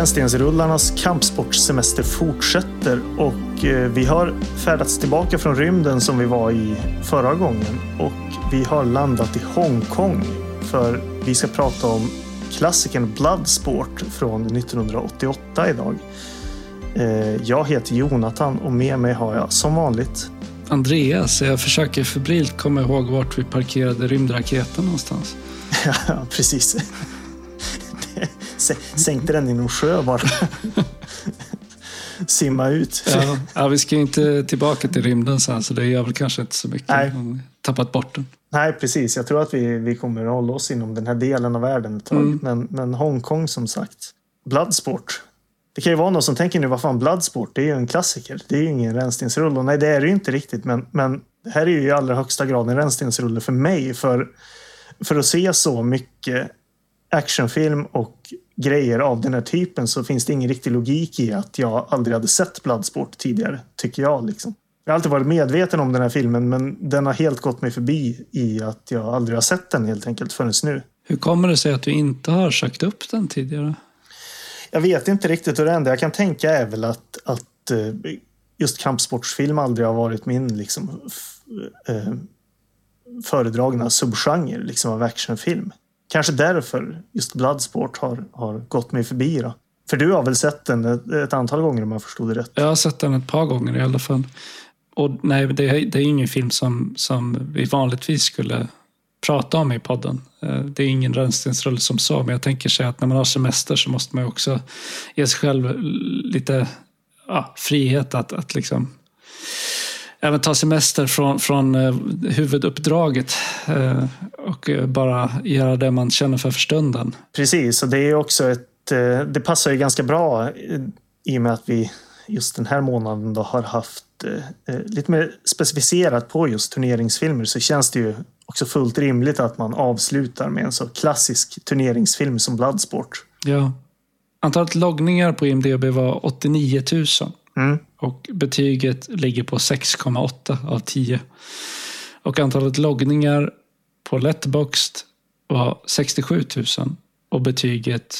Rännstensrullarnas kampsportssemester fortsätter och eh, vi har färdats tillbaka från rymden som vi var i förra gången och vi har landat i Hongkong för vi ska prata om klassikern Bloodsport från 1988 idag. Eh, jag heter Jonathan och med mig har jag som vanligt Andreas. Jag försöker febrilt komma ihåg vart vi parkerade rymdraketen någonstans. Ja, precis. Sänkte den i någon sjö bara. Simma ut. Ja, ja, vi ska inte tillbaka till rymden sen, så det gör väl kanske inte så mycket. Nej. Tappat bort den. Nej, precis. Jag tror att vi, vi kommer att hålla oss inom den här delen av världen ett tag. Mm. Men, men Hongkong som sagt. Bloodsport. Det kan ju vara någon som tänker nu, vad fan Bloodsport? Det är ju en klassiker. Det är ju ingen rännstensrulle. Och Nej, det är det ju inte riktigt. Men, men det här är ju i allra högsta grad en rännstensrulle för mig. För, för att se så mycket actionfilm och grejer av den här typen så finns det ingen riktig logik i att jag aldrig hade sett Bloodsport tidigare, tycker jag. Liksom. Jag har alltid varit medveten om den här filmen men den har helt gått mig förbi i att jag aldrig har sett den helt enkelt förrän nu. Hur kommer det sig att du inte har sökt upp den tidigare? Jag vet inte riktigt hur det enda jag kan tänka är väl att, att eh, just kampsportsfilm aldrig har varit min liksom, eh, föredragna subgenre liksom, av actionfilm. Kanske därför just Bloodsport har, har gått mig förbi. Då. För du har väl sett den ett, ett antal gånger om jag förstod det rätt? Jag har sett den ett par gånger i alla fall. Och nej, det är, det är ingen film som, som vi vanligtvis skulle prata om i podden. Eh, det är ingen rännstensrulle som så, men jag tänker sig att när man har semester så måste man också ge sig själv lite ja, frihet att, att liksom även ta semester från, från eh, huvuduppdraget eh, och eh, bara göra det man känner för för stunden. Precis, och det är också ett... Det passar ju ganska bra i och med att vi just den här månaden då har haft lite mer specificerat på just turneringsfilmer så känns det ju också fullt rimligt att man avslutar med en så klassisk turneringsfilm som Bloodsport. Ja. Antalet loggningar på IMDB var 89 000 Mm. och betyget ligger på 6,8 av 10. Och antalet loggningar på Letterboxd var 67 000 och betyget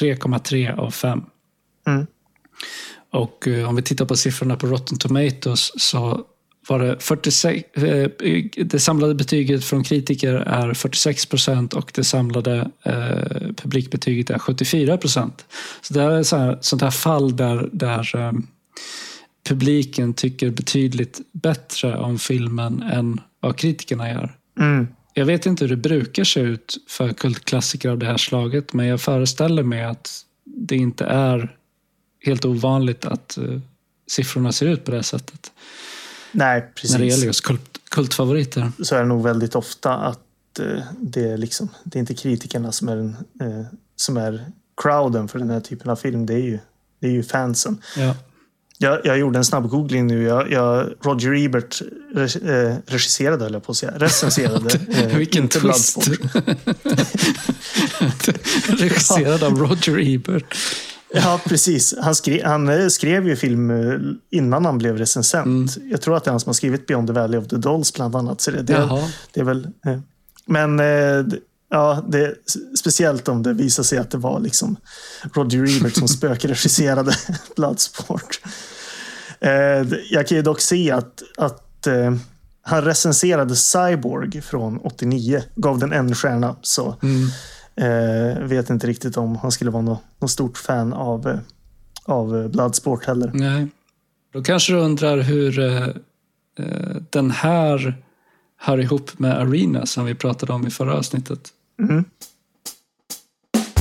3,3 av 5. Mm. Och eh, om vi tittar på siffrorna på Rotten Tomatoes så var det 46, eh, det samlade betyget från kritiker är 46 procent och det samlade eh, publikbetyget är 74 procent. Så det här är så här, sånt här fall där, där eh, publiken tycker betydligt bättre om filmen än vad kritikerna gör. Mm. Jag vet inte hur det brukar se ut för kultklassiker av det här slaget men jag föreställer mig att det inte är helt ovanligt att eh, siffrorna ser ut på det sättet. Nej, precis. När det gäller just kult, kultfavoriter. så är det nog väldigt ofta att eh, det, är liksom, det är inte kritikerna som är, den, eh, som är crowden för den här typen av film. Det är ju, det är ju fansen. Ja. Jag, jag gjorde en snabb googling nu. Jag, jag, Roger Ebert eh, regisserade, eller på att säga, recenserade. Vilken inte twist. Regisserad av Roger Ebert. Ja, precis. Han, skrev, han eh, skrev ju film eh, innan han blev recensent. Jag tror att det är han som har skrivit Beyond the Valley of the Dolls bland annat. Så det, det, Jaha. det är väl... Eh, men ja, det, är speciellt om det visar sig att det var liksom Roger Ebert som spökregisserade Bloodsport. Jag kan ju dock se att, att han recenserade Cyborg från 89, gav den en stjärna. Så eh, vet inte riktigt om han skulle vara något, något stort fan av, eh, av eh, Bloodsport heller. Nej. Då kanske du undrar hur eh, eh, den här hör ihop med Arena som vi pratade om i förra avsnittet.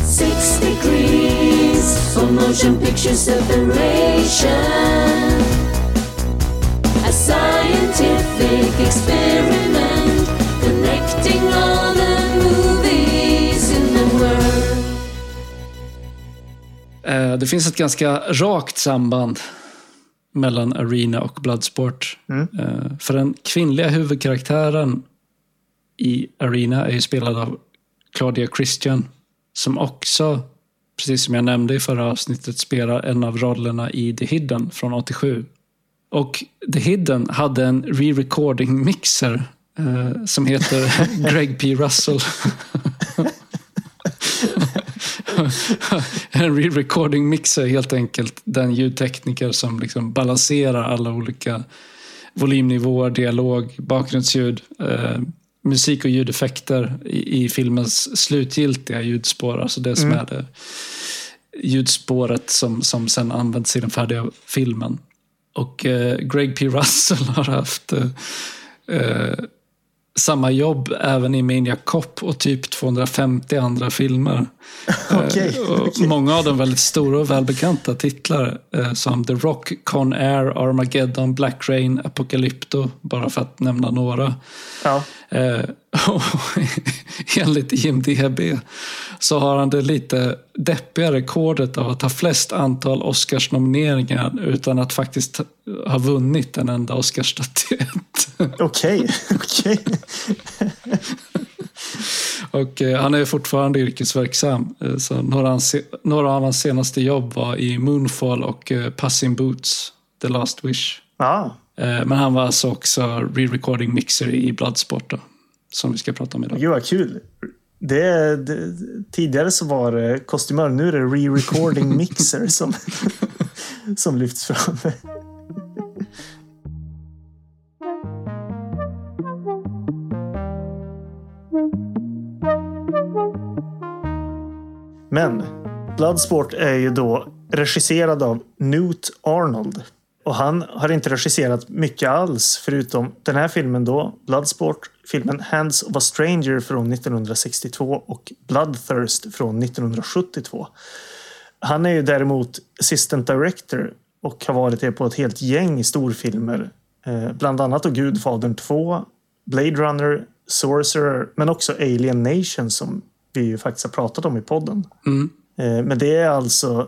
Six degrees of motion picture separation. A scientific experiment connecting det finns ett ganska rakt samband mellan Arena och Bloodsport. Eh, för den kvinnliga huvudkaraktären i Arena är ju spelad av Claudia Christian som också, precis som jag nämnde i förra avsnittet, spelar en av rollerna i The Hidden från 87. Och The Hidden hade en re-recording mixer eh, som heter Greg P. Russell. en re-recording mixer helt enkelt den ljudtekniker som liksom balanserar alla olika volymnivåer, dialog, bakgrundsljud, eh, musik och ljudeffekter i, i filmens slutgiltiga ljudspår. Alltså det som är det ljudspåret som, som sen används i den färdiga filmen. Och eh, Greg P. Russell har haft eh, eh, samma jobb även i Maniac Cop och typ 250 andra filmer. Okej, Eh, och okej. Många av dem väldigt stora och välbekanta titlar eh, som The Rock, Con Air, Armageddon, Black Rain, Apocalypto, bara för att nämna några. Ja. Eh, och enligt IMDB så har han det lite deppiga rekordet av att ha flest antal Oscarsnomineringar utan att faktiskt ha vunnit en enda Oscarsstatyett. Okej, okej. Och eh, han är fortfarande yrkesverksam. Eh, så några, några av hans senaste jobb var i Moonfall och eh, Puss in Boots, The Last Wish. Ja, Eh, men han var alltså också re-recording mixer i Bloodsport då, som vi ska prata om idag. gud vad kul. Det, det, tidigare så var det kostymör, nu är det re-recording mixer som, som lyfts fram. Men Bloodsport är ju då regisserad av Newt Arnold. Och han har inte regisserat mycket alls förutom den här filmen då, Bloodsport, filmen Hands of a Stranger från 1962 och Bloodthirst från 1972. Han är ju däremot assistant director och har varit det på ett helt gäng storfilmer. Eh, bland annat då Gudfadern 2, Blade Runner, Sorcerer, men också Alien Nation som vi ju faktiskt har pratat om i podden. Mm. Eh, men det är alltså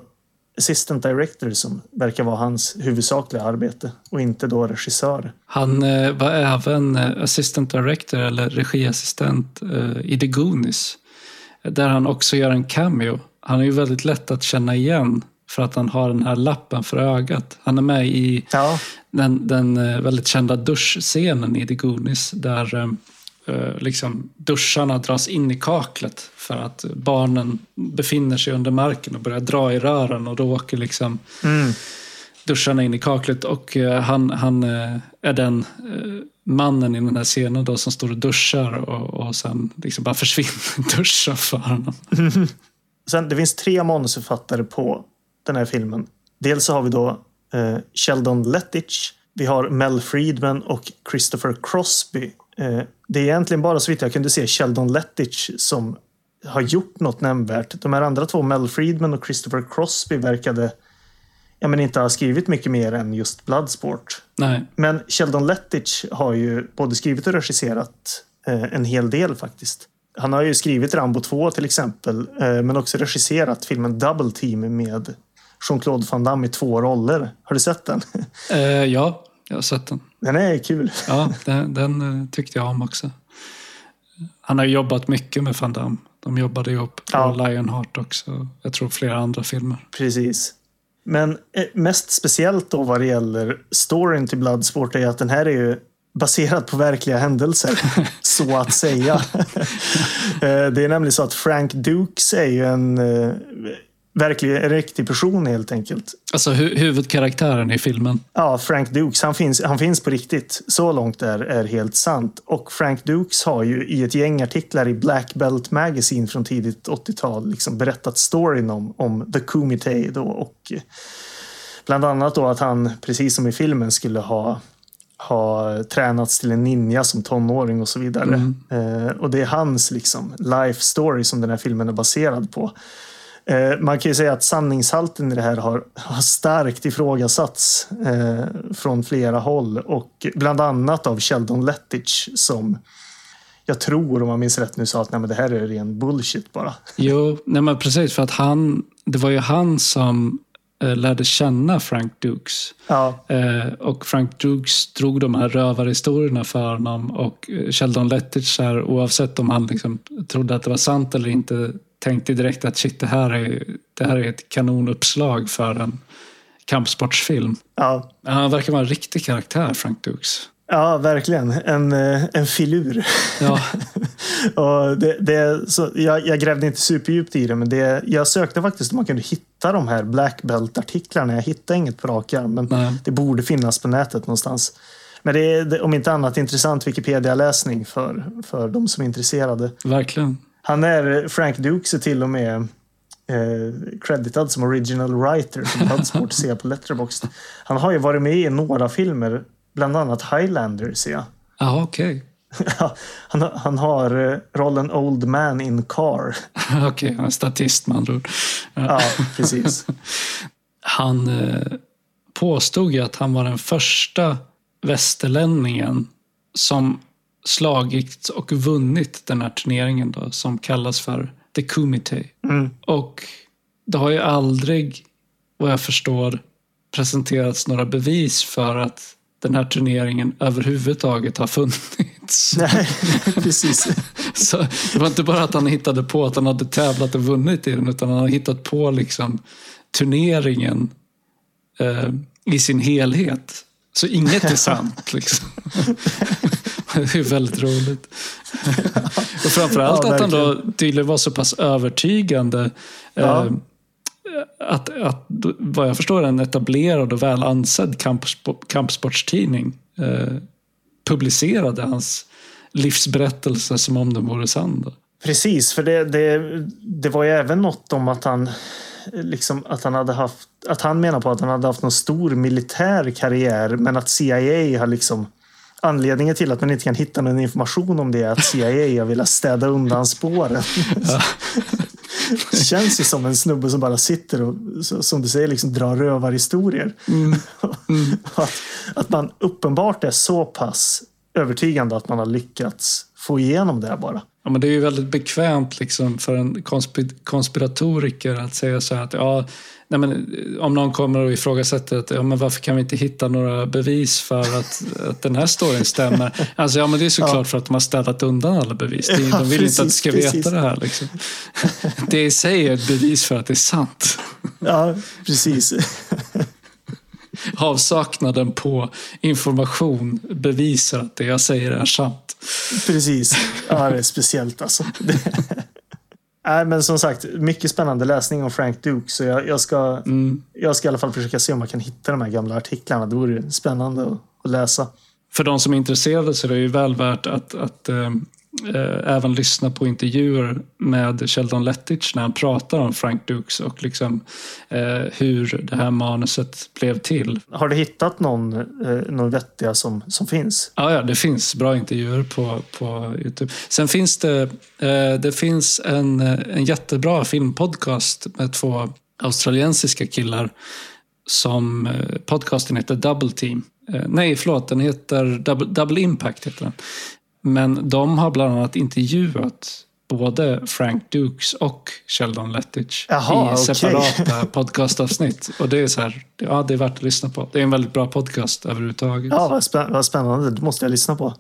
assistant director som verkar vara hans huvudsakliga arbete och inte då regissör. Han eh, var även eh, assistant director eller regiassistent eh, i The Goonies. Där han också gör en cameo. Han är ju väldigt lätt att känna igen för att han har den här lappen för ögat. Han är med i Ja, den, den eh, väldigt kända duschscenen i The Goonies där eh, liksom duscharna dras in i kaklet för att barnen befinner sig under marken och börjar dra i rören och då åker liksom mm. duscharna in i kaklet och eh, han, han eh, är den eh, mannen i den här scenen då som står och duschar och, och sen liksom bara försvinner duschen för honom. Sen, det finns tre manusförfattare på den här filmen. Dels så har vi då eh, Sheldon Lettich. Vi har Mel Friedman och Christopher Crosby. Eh, det är egentligen bara så vitt jag kunde se Sheldon Lettich som har gjort något nämnvärt. De här andra två, Mel Friedman och Christopher Crosby, verkade ja, men inte ha skrivit mycket mer än just Bloodsport. Nej, Men Sheldon Lettich har ju både skrivit och regisserat eh, en hel del faktiskt. Han har ju skrivit Rambo 2 till exempel, eh, men också regisserat filmen Double Team med Jean-Claude Van Damme i två roller. Har du sett den? eh, ja, jag har sett den. Den är kul. Ja, den, den eh, tyckte jag om också. Han har jobbat mycket med Van Damme. De jobbade ihop på Ja. Lionheart också. Jag tror flera andra filmer. Precis. Men eh, mest speciellt då vad det gäller storyn till Bloodsport är att den här är ju baserad på verkliga händelser, så att säga. Eh, det är nämligen så att Frank Dukes är ju en verklig, riktig person helt enkelt. Alltså hu huvudkaraktären i filmen. Ja, Frank Dukes, han finns, han finns på riktigt. Så långt är, är helt sant. Och Frank Dukes har ju i ett gäng artiklar i Black Belt Magazine från tidigt 80-tal liksom berättat storyn om, om The Kumite då och eh, bland annat då att han, precis som i filmen, skulle ha ha tränats till en ninja som tonåring och så vidare. Eh, och det är hans liksom, life story som den här filmen är baserad på. Eh, man kan ju säga att sanningshalten i det här har, har starkt ifrågasatts eh, från flera håll och bland annat av Sheldon Lettich som jag tror, om man minns rätt nu, sa att Nej, men det här är ren bullshit bara. Jo, nej men precis. För att han, det var ju han som eh, lärde känna Frank Dukes. Ja, Eh, och Frank Dukes drog de här rövarhistorierna för honom. Och Sheldon Lettich, här, oavsett om han liksom trodde att det var sant eller inte, tänkte direkt att shit, det här är, det här är ett kanonuppslag för en kampsportsfilm. ja, han verkar vara en riktig karaktär, Frank Dukes. Ja, verkligen. En, eh, en filur. Ja, Och det, det, så jag, jag grävde inte superdjupt i det, men det, jag sökte faktiskt om man kunde hitta de här Black Belt-artiklarna. Jag hittade inget på rak arm, men Nej. det borde finnas på nätet någonstans. Men det är om inte annat intressant Wikipedia-läsning för, för de som är intresserade. verkligen. Han är, Frank Dukes är till och med eh, creditad som original writer för Bloodsport ser jag på Letterboxd. Han har ju varit med i några filmer, bland annat Highlander ser jag. Ja, okej. Ja, han, han har eh, rollen Old Man in Car. Okej, han är statist med andra ord. Ja. Ja, precis. Han eh, påstod ju att han var den första västerlänningen som slagit och vunnit den här turneringen då, som kallas för The Kumite. Mm. Och det har ju aldrig, vad jag förstår, presenterats några bevis för att den här turneringen överhuvudtaget har funnits. Nej, precis. Så det var inte bara att han hittade på att han hade tävlat och vunnit i den, utan han har hittat på liksom turneringen eh, i sin helhet. Så inget är sant. Liksom. Det är väldigt roligt. Och framförallt Ja, att han då tydligen var så pass övertygande. Ja. Eh, att, att, vad jag förstår, en etablerad och väl ansedd kampspo- kampsportstidning eh, publicerade hans livsberättelse som om den vore sann. Precis, för det, det, det var ju även något om att han liksom att han hade haft att han menar på att han hade haft någon stor militär karriär men att CIA har liksom anledningen till att man inte kan hitta någon information om det är att CIA har velat städa undan spåren. Det känns ju som en snubbe som bara sitter och som du säger liksom drar rövarhistorier. att, att man uppenbart är så pass övertygande att man har lyckats få igenom det bara. Ja, men det är ju väldigt bekvämt liksom för en konspi- konspiratoriker att säga så här att ja, nej men, om någon kommer och ifrågasätter att ja, men varför kan vi inte hitta några bevis för att, att den här storyn stämmer? Alltså, ja, men det är såklart för att de har städat undan alla bevis. Det är- Ja, De vill inte att du precis, ska precis. veta det här. Liksom. Det i sig är ett bevis för att det är sant. Ja, precis. Avsaknaden på information bevisar att det jag säger är sant. Precis. Ja, det är speciellt alltså. Nej, men som sagt, mycket spännande läsning om Frank Duke. Så jag, jag, ska, jag ska i alla fall försöka se om jag kan hitta de här gamla artiklarna. Det vore spännande att, att läsa. för de som är intresserade så är det ju väl värt att, att eh, även lyssna på intervjuer med Sheldon Lettich när han pratar om Frank Dukes och liksom, eh, hur det här manuset blev till. Har du hittat någon, eh, någon vettiga som, som finns? Ja, ja, det finns bra intervjuer på, på Youtube. Sen finns det, eh, det finns en, en jättebra filmpodcast med två australiensiska killar. Som eh, podcasten heter Double Team. Eh, nej, förlåt, den heter Double, Double Impact. Heter den. Men de har bland annat intervjuat både Frank Dukes och Sheldon Lettich Jaha, i separata podcastavsnitt. Och det är så här, ja, det är värt att lyssna på. Det är en väldigt bra podcast överhuvudtaget. Ja, vad, spä, vad spännande. Det måste jag lyssna på.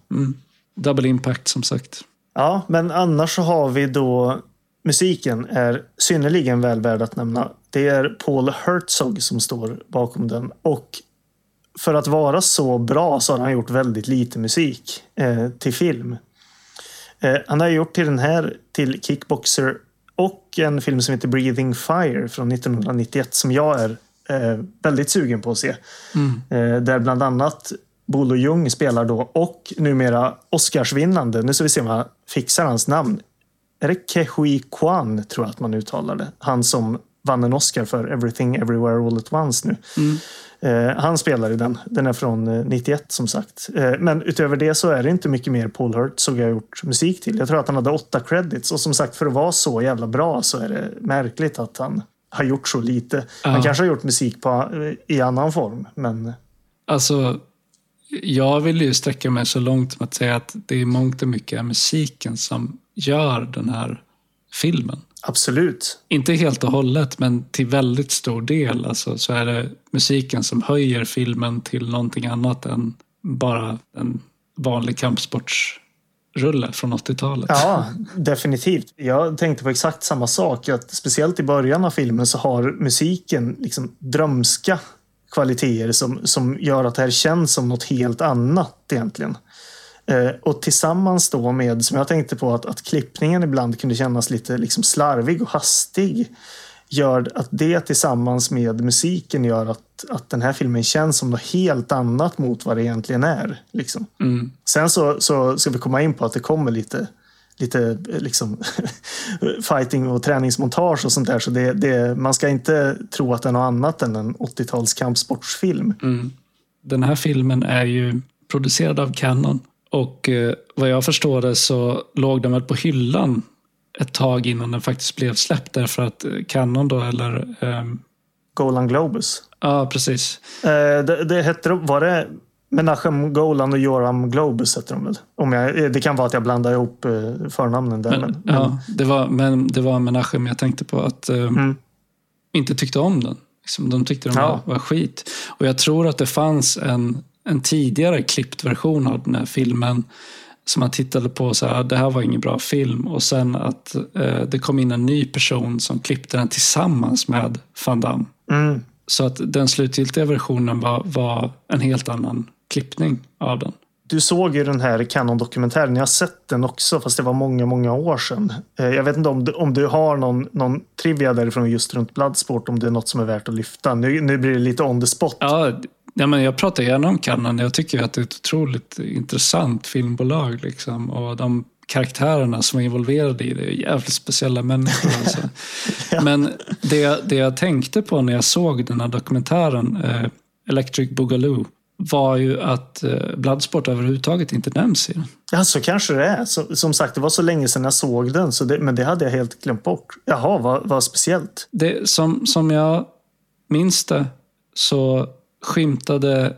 Double Impact som sagt. Ja, men annars så har vi då musiken är synnerligen väl värd att nämna. Det är Paul Herzog som står bakom den. Och för att vara så bra så har han gjort väldigt lite musik eh, till film. Eh, han har gjort till den här, till Kickboxer och en film som heter Breathing Fire från 1991 som jag är eh, väldigt sugen på att se. Eh, där bland annat Bolo Jung spelar då och numera Oscarsvinnande. Nu ska vi se om jag fixar hans namn. Är det Kehui Kwan tror jag att man uttalar det. Han som vann en Oscar för Everything Everywhere All At Once nu. Eh, han spelar i den. Den är från eh, 91 som sagt. Eh, men utöver det så är det inte mycket mer Paul Hertzog har gjort musik till. Jag tror att han hade åtta credits och som sagt för att vara så jävla bra så är det märkligt att han har gjort så lite. Han Ja. kanske har gjort musik på, eh, i annan form men Alltså, jag vill ju sträcka mig så långt som att säga att det är mångt och mycket musiken som gör den här filmen. Absolut. Inte helt och hållet, men till väldigt stor del alltså, så är det musiken som höjer filmen till någonting annat än bara en vanlig kampsportsrulle från 80-talet. Ja, definitivt. Jag tänkte på exakt samma sak. Att speciellt i början av filmen så har musiken liksom drömska kvaliteter som, som gör att det här känns som något helt annat egentligen. Eh, och tillsammans då med, som jag tänkte på, att, att klippningen ibland kunde kännas lite liksom slarvig och hastig. Gör att det tillsammans med musiken gör att, att den här filmen känns som något helt annat mot vad det egentligen är. Liksom. Mm. Sen så, så ska vi komma in på att det kommer lite, lite liksom, fighting och träningsmontage och sånt där. Så det, det, man ska inte tro att det är något annat än en 80-tals kampsportsfilm. Mm. Den här filmen är ju producerad av Canon. Och eh, vad jag förstår det så låg den väl på hyllan ett tag innan den faktiskt blev släppt. Därför att eh, Canon då, eller... ehm, Golan Globus. Ja, precis. Eh, det, det hette, var det Menachem Golan och Joram Globus hette de väl? Om jag, eh, det kan vara att jag blandar ihop eh, förnamnen där. Men, Men, ja, det var, men det var Menachem jag tänkte på att eh, Mm. inte tyckte om den. Liksom, de tyckte den Ja. var, var skit. Och jag tror att det fanns en, en tidigare klippt version av den här filmen som man tittade på så här, det här var ingen bra film. Och sen att eh, det kom in en ny person som klippte den tillsammans med Van Damme. Mm. Så att den slutgiltiga versionen var, var en helt annan klippning av den. Du såg ju den här Canon-dokumentären. Jag har sett den också, fast det var många, många år sedan. Eh, Jag vet inte om du, om du har någon, någon trivia därifrån just runt Bloodsport, om det är något som är värt att lyfta. Nu, nu blir det lite on the spot. Ja, ja, men jag pratar gärna om Canon. Jag tycker att det är ett otroligt intressant filmbolag. Liksom. Och de karaktärerna som är involverade i det är jävligt speciella människor. Alltså. Men det, det jag tänkte på när jag såg den här dokumentären, eh, Electric Boogaloo, var ju att eh, Bloodsport överhuvudtaget inte nämns i den. Ja, så kanske det är. Så, som sagt, det var så länge sedan jag såg den, så det, men det hade jag helt glömt bort. Jaha, vad, vad speciellt. Det, som, som jag minns det så skymtade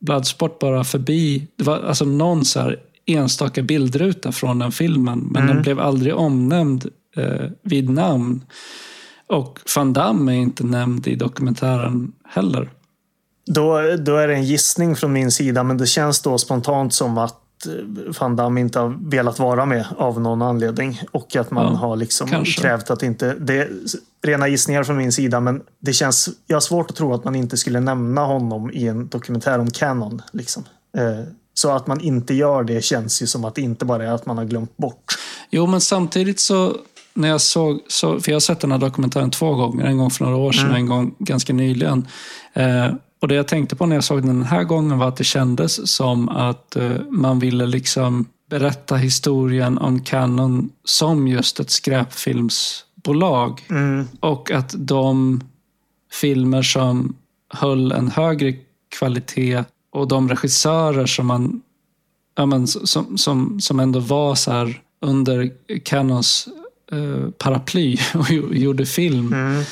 Bloodsport bara förbi. Det var alltså någon så här enstaka bildruta från den filmen. Men den blev aldrig omnämnd eh, vid namn. Och Van Damme är inte nämnd i dokumentären heller. Då, då är det en gissning från min sida, men det känns då spontant som att Van Damme inte har velat vara med av någon anledning. Och att man Ja, har liksom kanske. krävt att inte... Det är rena gissningar från min sida, men det känns... Jag har svårt att tro att man inte skulle nämna honom i en dokumentär om Canon. Liksom. Eh, Så att man inte gör det känns ju som att det inte bara är att man har glömt bort. Jo, men samtidigt så när jag såg, så, för jag har sett den här dokumentären två gånger. En gång för några år sedan och en gång ganska nyligen. Eh, och det jag tänkte på när jag såg den här gången var att det kändes som att eh, man ville liksom berätta historien om Canon som just ett skräpfilmsbolag. Mm. Och att de filmer som höll en högre kvalitet och de regissörer som man ja, men, som, som, som ändå var så här under Canons eh, paraply och gjo- gjorde film Mm.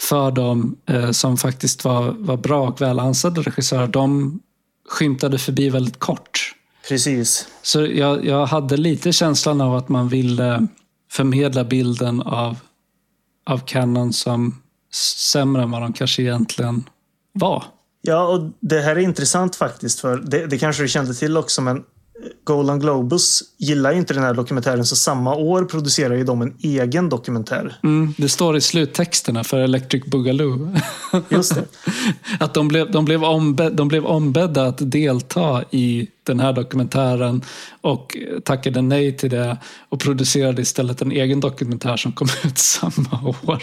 För dem eh, som faktiskt var, var bra och väl ansedda regissörer. De skymtade förbi väldigt kort. Precis. Så jag, jag hade lite känslan av att man ville förmedla bilden av, av Canon som sämre än vad de kanske egentligen var. Ja, och det här är intressant faktiskt. för Det, det kanske du kände till också, men Golan Globus gillar ju inte den här dokumentären, så samma år producerar ju de en egen dokumentär. Mm, det står i sluttexterna för Electric Boogaloo. Just det. att de blev, de, blev ombe, de blev ombedda att delta i den här dokumentären och tackade nej till det och producerade istället en egen dokumentär som kom ut samma år.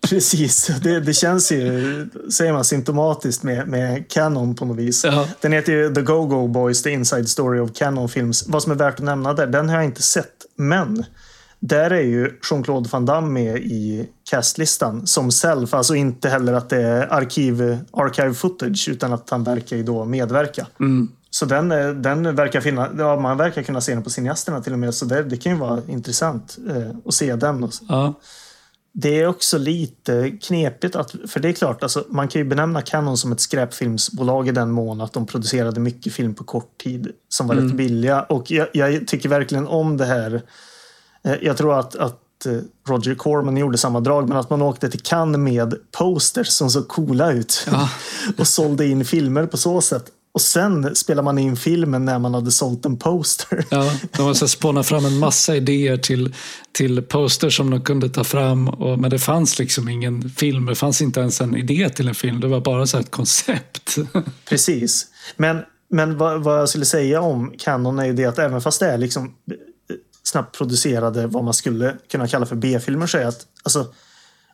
Precis. Det, det känns ju, säger man, symptomatiskt med, med Canon på något vis. Ja. Den heter ju The Go-Go Boys, The Inside Story of Canon Films. Vad som är värt att nämna där, den har jag inte sett. Men där är ju Jean-Claude Van Damme med i castlistan som self. Alltså inte heller att det är arkiv, archive footage utan att han verkar ju då medverka. Mm. Så den, eh, den verkar finna, ja, man verkar kunna se den på cineasterna till och med. Så det, det kan ju vara intressant eh, att se den. Ja. Det är också lite knepigt, att, för det är klart, alltså, man kan ju benämna Canon som ett skräpfilmsbolag i den mån att de producerade mycket film på kort tid som var rätt billiga. Och jag, jag tycker verkligen om det här. Eh, Jag tror att, att eh, Roger Corman gjorde samma drag, men att man åkte till Cannes med posters som såg coola ut Ja. och sålde in filmer på så sätt. Och sen spelar man in filmen när man hade sålt en poster. Ja, de spånat fram en massa idéer till, till poster som de kunde ta fram. Och, men det fanns liksom ingen film, det fanns inte ens en idé till en film. Det var bara så ett koncept. Precis. Men, men vad, vad jag skulle säga om Canon är ju det att även fast det är liksom eh, snabbt producerade, vad man skulle kunna kalla för B-filmer, så är att alltså,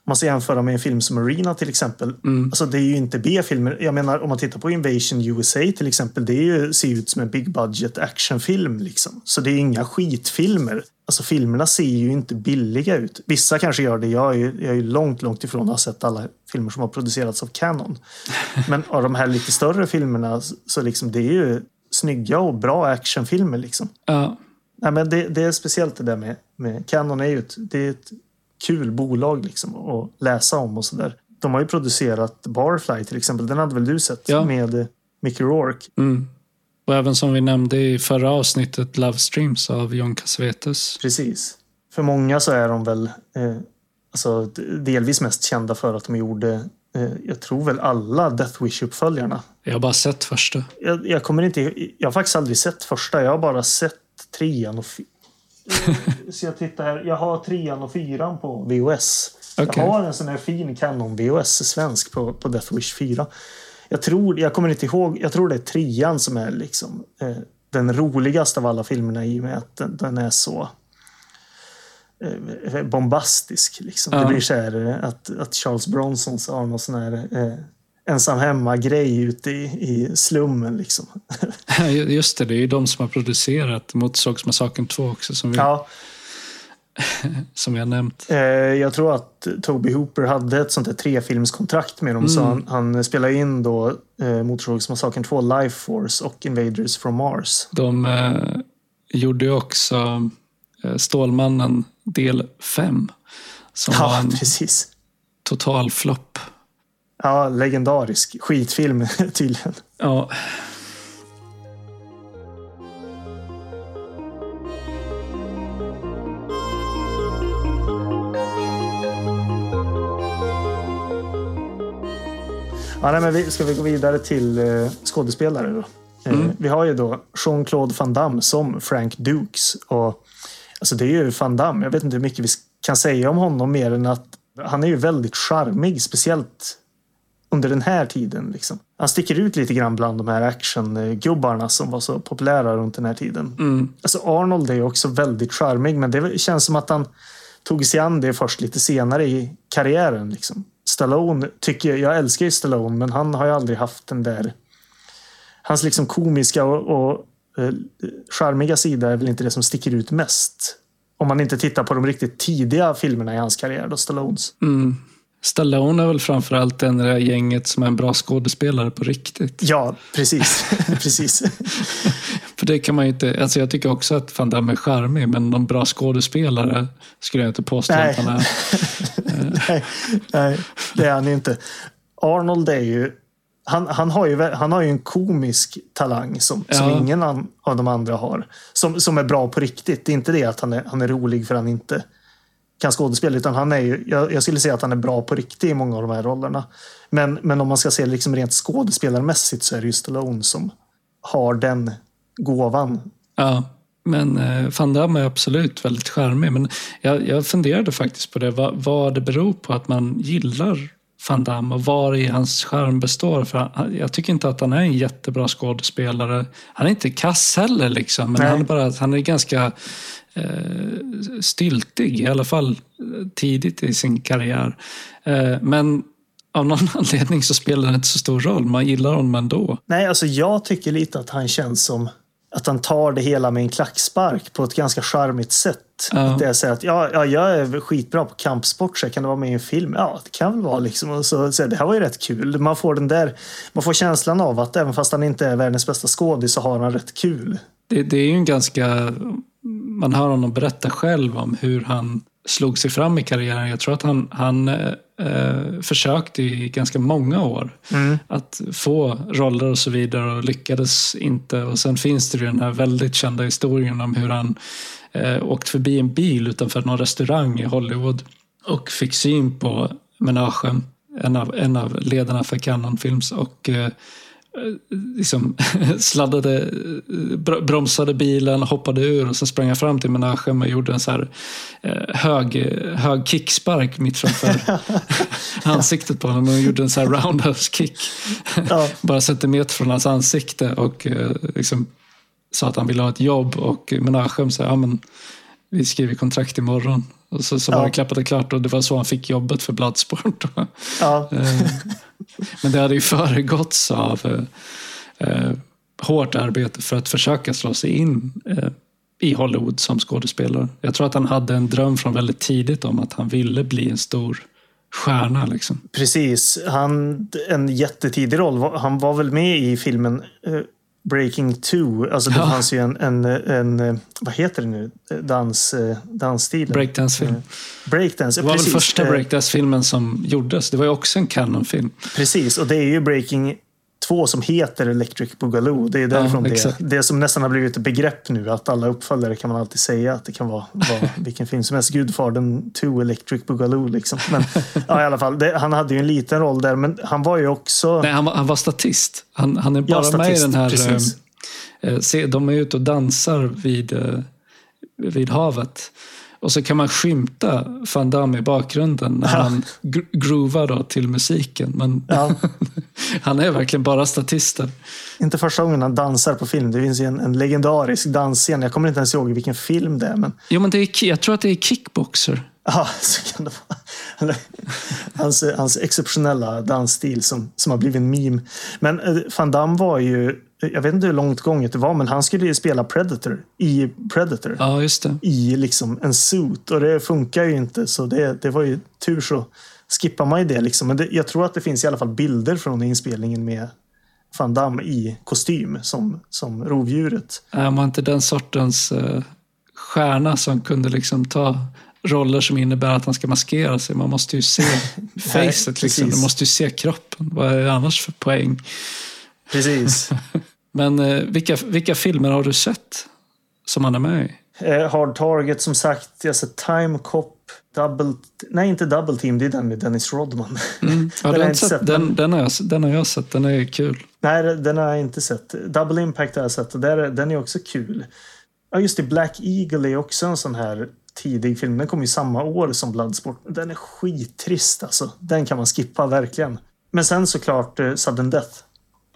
man ska jämföra med en film som Arena till exempel. Alltså det är ju inte B-filmer. Jag menar om man tittar på Invasion USA till exempel. Det är ju, ser ut som en big budget actionfilm. Liksom. Så det är inga skitfilmer. Alltså filmerna ser ju inte billiga ut. Vissa kanske gör det. Jag är ju, jag är ju långt, långt ifrån att ha sett alla filmer som har producerats av Canon. Men av de här lite större filmerna så liksom det är ju snygga och bra actionfilmer. Liksom. Ja, Nej, men det, det är speciellt det där med, med Canon. Är ju ett, det är ett kul bolag liksom att läsa om och sådär. De har ju producerat Barfly till exempel. Den hade väl du sett Ja. med Mickey Rourke? mm. Och även som vi nämnde i förra avsnittet, Love Streams av John Cassavetes. Precis. För många så är de väl eh, alltså, delvis mest kända för att de gjorde, eh, jag tror väl alla Death Wish-uppföljarna. Jag har bara sett första. Jag, jag kommer inte, jag har faktiskt aldrig sett första. Jag har bara sett trean och Så jag tittar här. Jag har trean och fyran på VOS. Okej. Jag har en sån här fin Canon VOS svensk på, på Death Wish 4. Jag tror, jag kommer inte ihåg, jag tror det är trean som är liksom eh, den roligaste av alla filmerna i och med att den, den är så eh, bombastisk. Liksom. Ja. Det blir så här eh, att, att Charles Bronson har någon sån här eh, ensam hemma-grej ute i, i slummen. Liksom. Just det, det är ju de som har producerat Motorsågsmassakern 2 också som vi, Ja, som vi har nämnt. eh, jag tror att Toby Hooper hade ett sånt här trefilmskontrakt med dem. Så han, han spelade in då eh, Motorsågsmassakern 2, Life Force och Invaders from Mars. De eh, gjorde ju också eh, Stålmannen del 5. Som var Ja, en precis. total flopp. Ja, legendarisk skitfilm tydligen. Ja, Ja, nej, men vi, ska vi gå vidare till eh, skådespelare då? Eh, Vi har ju då Jean-Claude Van Damme som Frank Dukes. Och, alltså det är ju Van Damme. Jag vet inte hur mycket vi kan säga om honom mer än att han är ju väldigt charmig, speciellt under den här tiden. Liksom. Han sticker ut lite grann bland de här actiongubbarna som var så populära runt den här tiden. Alltså Arnold är också väldigt charmig, men det känns som att han tog sig an det först lite senare i karriären. Liksom. Stallone tycker jag, jag älskar ju Stallone, men han har ju aldrig haft den där... Hans liksom komiska och, och eh, charmiga sida är väl inte det som sticker ut mest. Om man inte tittar på de riktigt tidiga filmerna i hans karriär, då Stallones. Stallone är väl framförallt den i det här gänget som är en bra skådespelare på riktigt. Ja, precis. precis. För det kan man inte, alltså jag tycker också att Van Damme är charmig, men någon bra skådespelare skulle jag inte påstå Nej. att han är. nej, nej, det är han inte. Arnold är ju... Han, han, har ju, han har ju en komisk talang som, som Ja. ingen an, av de andra har. Som, som är bra på riktigt. Det är inte det att han är, han är rolig för han inte kan skådespela. Utan han är ju, jag, jag skulle säga att han är bra på riktigt i många av de här rollerna. Men, men om man ska se liksom rent skådespelarmässigt så är det ju Stallone som har den gåvan. Ja, men eh, Van Damme är absolut väldigt charmig. Men jag, jag funderade faktiskt på det, vad, vad det beror på att man gillar Van Damme och var i hans charm består. För han, jag tycker inte att han är en jättebra skådespelare. Han är inte kass heller, liksom, men Nej. han är, bara, han är ganska eh, styltig, i alla fall eh, tidigt i sin karriär. Eh, men av någon anledning så spelar det inte så stor roll. Man gillar honom ändå. Nej, alltså jag tycker lite att han känns som att han tar det hela med en klackspark på ett ganska charmigt sätt. Ja. Att det är så att ja, ja, jag är skitbra på kampsport, så kan det vara med i en film? Ja, det kan väl vara liksom. Och så, så det här var ju rätt kul. Man får den där, man får känslan av att även fast han inte är världens bästa skådis så har han rätt kul. Det, det är ju en ganska... Man hör honom berätta själv om hur han slog sig fram i karriären. Jag tror att han, han eh, eh, försökte i ganska många år att få roller och så vidare och lyckades inte. Och sen finns det ju den här väldigt kända historien om hur han eh, åkte förbi en bil utanför någon restaurang i Hollywood och fick syn på menagen, en av, en av ledarna för Canon Films. Och, eh, liksom sladdade, eh, br- bromsade bilen, hoppade ur och sen sprang jag fram till Menachem och gjorde en så här eh, hög, eh, hög kickspark mitt framför ansiktet på honom och gjorde en så här roundhouse kick. Ja. Bara centimeter från hans ansikte och eh, liksom sa att han ville ha ett jobb och Menachem sa ja, men vi skriver kontrakt imorgon. Och så, så var Ja. det klappat och klart och det var så han fick jobbet för Bloodsport. Ja, Eh, Men det hade ju föregåtts av eh, eh, hårt arbete för att försöka slå sig in eh, i Hollywood som skådespelare. Jag tror att han hade en dröm från väldigt tidigt om att han ville bli en stor stjärna. Liksom. precis. Han, en jättetidig roll. Han var väl med i filmen eh, Breaking 2. Alltså det Ja. fanns ju en, en, en, eh, vad heter det nu, Dans, eh, dansstilen. Breakdance-film. Breakdance, Det var precis. väl första Eh, breakdance-filmen som gjordes. Det var ju också en Canon-film. Precis, och det är ju Breaking 2 som heter Electric Boogaloo. Det är därifrån det, exakt. det som nästan har blivit ett begrepp nu. Att alla uppföljare kan man alltid säga att det kan vara, vara vilken film som helst. Gudfadern 2 Electric Boogaloo. Liksom. Men ja, i alla fall, det, han hade ju en liten roll där. Men han var ju också... Nej, han, var, han var statist. Han, han är bara med i statist, den här... precis. eh, eh, se, de är ute och dansar vid, eh, vid havet. Och så kan man skymta Van Damme i bakgrunden när Ja. han gr- groovar då till musiken. Men Ja, han är verkligen bara statisten. inte första gången han dansar på film. Det finns ju en, en legendarisk dansscen. Jag kommer inte ens ihåg vilken film det är. Men Jo, men det är, jag tror att det är Kickboxer. Ja, så kan det vara. Hans, hans exceptionella dansstil som, som har blivit en meme. Men eh, Van Damme var ju, jag vet inte hur långt gånget det var, men han skulle ju spela Predator i Predator. Ja, just det. I liksom en suit och det funkar ju inte så det, det var ju tur så skippar man ju det liksom. Men det, jag tror att det finns i alla fall bilder från inspelningen med Van Damme i kostym som, som rovdjuret. Är man inte den sortens eh, stjärna som kunde liksom ta roller som innebär att han ska maskera sig? Man måste ju se facet, liksom. du måste ju se kroppen. Vad är det annars för poäng? Precis. Men eh, vilka, vilka filmer har du sett som han är med i? Eh, Hard Target som sagt. Jag har sett Time Cop. Double... Nej, inte Double Team. Det är den med Dennis Rodman. Mm. Ja, Den har den, jag har inte sett, sett, den, men- den, har jag, den har jag sett. Den är kul. Nej, den har jag inte sett. Double Impact har jag sett och där, den är också kul. Ja, just det. Black Eagle är också en sån här tidig film. Den kom ju samma år som Bloodsport. Den är skittrist alltså. Den kan man skippa verkligen. Men sen såklart eh, Sudden Death.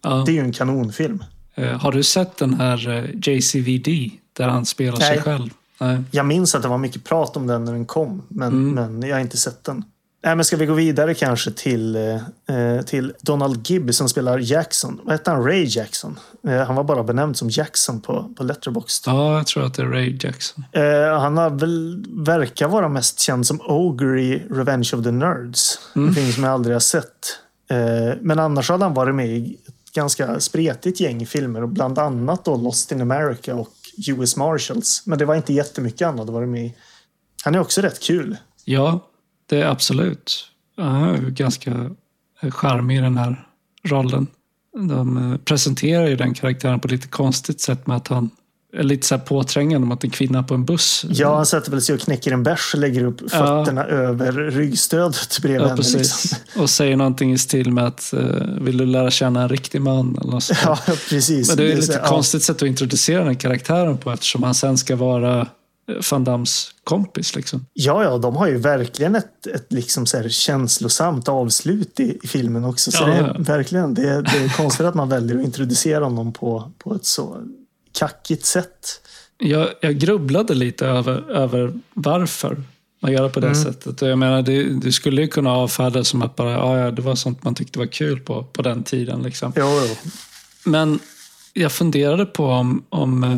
Ja. Det är ju en kanonfilm. Eh, har du sett den här eh, JCVD där han spelar sig Nej. själv? Nej. Jag minns att det var mycket prat om den när den kom, men, Mm. men jag har inte sett den. Nej, men ska vi gå vidare kanske till, eh, till Donald Gibb som spelar Jackson. Vad hette han? Ray Jackson. Eh, han var bara benämnd som Jackson på, på Letterboxd. Ja, jag tror att det är Ray Jackson. Eh, han har väl, verkar vara mest känd som Ogre i Revenge of the Nerds. En film som jag aldrig har sett. Eh, men annars hade han varit med i ganska spretigt gäng filmer. Och bland annat då Lost in America och US Marshals. Men det var inte jättemycket annat att vara med i. Han är också rätt kul. Ja, det är absolut. Han är ganska charmig i den här rollen. De eh, presenterar ju den karaktären på lite konstigt sätt med att han lite så här påträngande mot en kvinna på en buss. Ja, han sätter väl sig och knäcker en bärs och lägger upp fötterna över ryggstödet bredvid Ja, henne. precis. Liksom. Och säger någonting i stil med att eh, vill du lära känna en riktig man? Eller något. Ja, precis. Men det är så lite ja. konstigt sätt att introducera den karaktären på eftersom han sen ska vara eh, Van Dams kompis. Liksom. Ja, ja, de har ju verkligen ett, ett liksom så här känslosamt avslut i, i filmen också. Så Ja, det är ja. verkligen det är, det är konstigt att man väljer att introducera honom på, på ett så kackigt sätt. Jag, jag grubblade lite över, över varför man gör det på det Mm. sättet. Jag menar, det, du skulle ju kunna avfärda det som att bara, ja, ja, det var sånt man tyckte var kul på, på den tiden. Liksom. Jo, jo. Men jag funderade på om, om eh,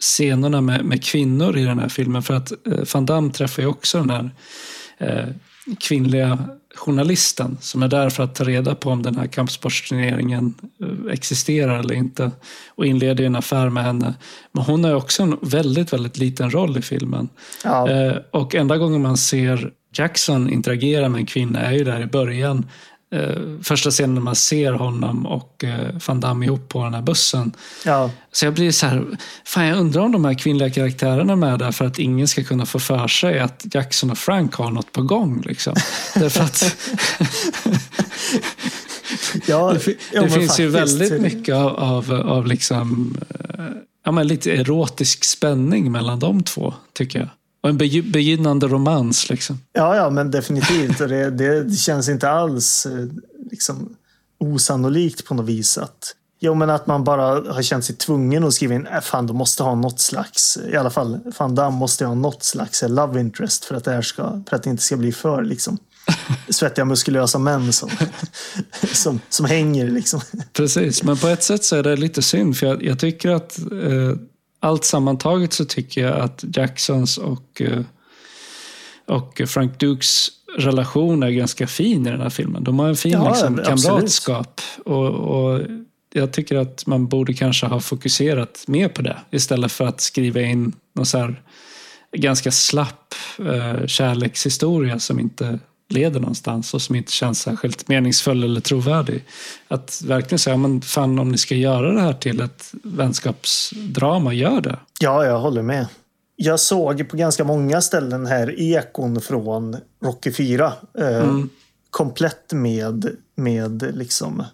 scenerna med, med kvinnor i den här filmen. För att eh, Van Damme träffar ju också den här eh, kvinnliga journalisten som är där för att ta reda på om den här kampsportsturneringen eh, existerar eller inte. Och inleder en affär med henne. Men hon har också en väldigt, väldigt liten roll i filmen. Ja, Eh, och enda gången man ser Jackson interagera med en kvinna är ju där i början. Eh, första scenen när man ser honom och eh, Van Damme ihop på den här bussen. ja. Så jag blir så här, fan jag undrar om de här kvinnliga karaktärerna är med där för att ingen ska kunna få för sig att Jackson och Frank har något på gång. Liksom. Därför att Ja, Det, det finns ju faktiskt. väldigt mycket av, av, av liksom, eh, ja, men lite erotisk spänning mellan de två, tycker jag. Och en begynnande romans. Liksom. Ja, ja, men definitivt. Det, det, känns inte alls eh, liksom, osannolikt på något vis att Jo, men att man bara har känt sig tvungen att skriva in, äh, fan, de måste ha något slags, i alla fall, fan, Damm måste ha något slags love interest för att det här ska, för att det inte ska bli för liksom svettiga muskulösa män som, som, som hänger liksom. Precis, men på ett sätt så är det lite synd. För jag, jag tycker att eh, allt sammantaget så tycker jag att Jacksons och, eh, och Frank Dukes relation är ganska fin i den här filmen. De har en fin Ja, liksom, kamratskap. Och, och jag tycker att man borde kanske ha fokuserat mer på det istället för att skriva in någon så här ganska slapp eh, kärlekshistoria som inte leder någonstans och som inte känns särskilt meningsfull eller trovärdig. Att verkligen säga, men fan om ni ska göra det här till ett vänskapsdrama, gör det. Ja, jag håller med. Jag såg på ganska många ställen här ekon från Rocky 4. Eh, Komplett med, med liksom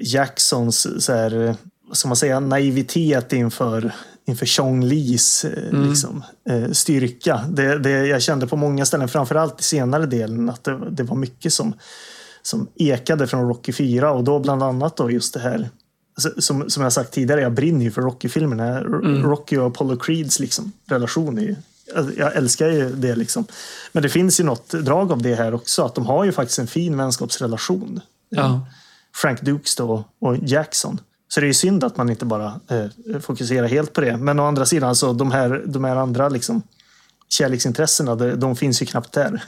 Jacksons så här, vad ska man säga, naivitet inför, inför Chong Lis eh, liksom, eh, styrka. Det, det, jag kände på många ställen, framförallt i senare delen, att det, det var mycket som, som ekade från Rocky 4 och då bland annat då just det här Alltså, som, som jag sagt tidigare, jag brinner ju för Rocky-filmerna. R- Rocky och Apollo Creeds liksom, relation är ju, jag älskar ju det liksom. Men det finns ju något drag av det här också, att de har ju faktiskt en fin vänskapsrelation. Ja. Frank Dukes då och Jackson. Så det är ju synd att man inte bara eh, fokuserar helt på det. Men å andra sidan, så de här, de här andra liksom, kärleksintressena, de, de finns ju knappt där.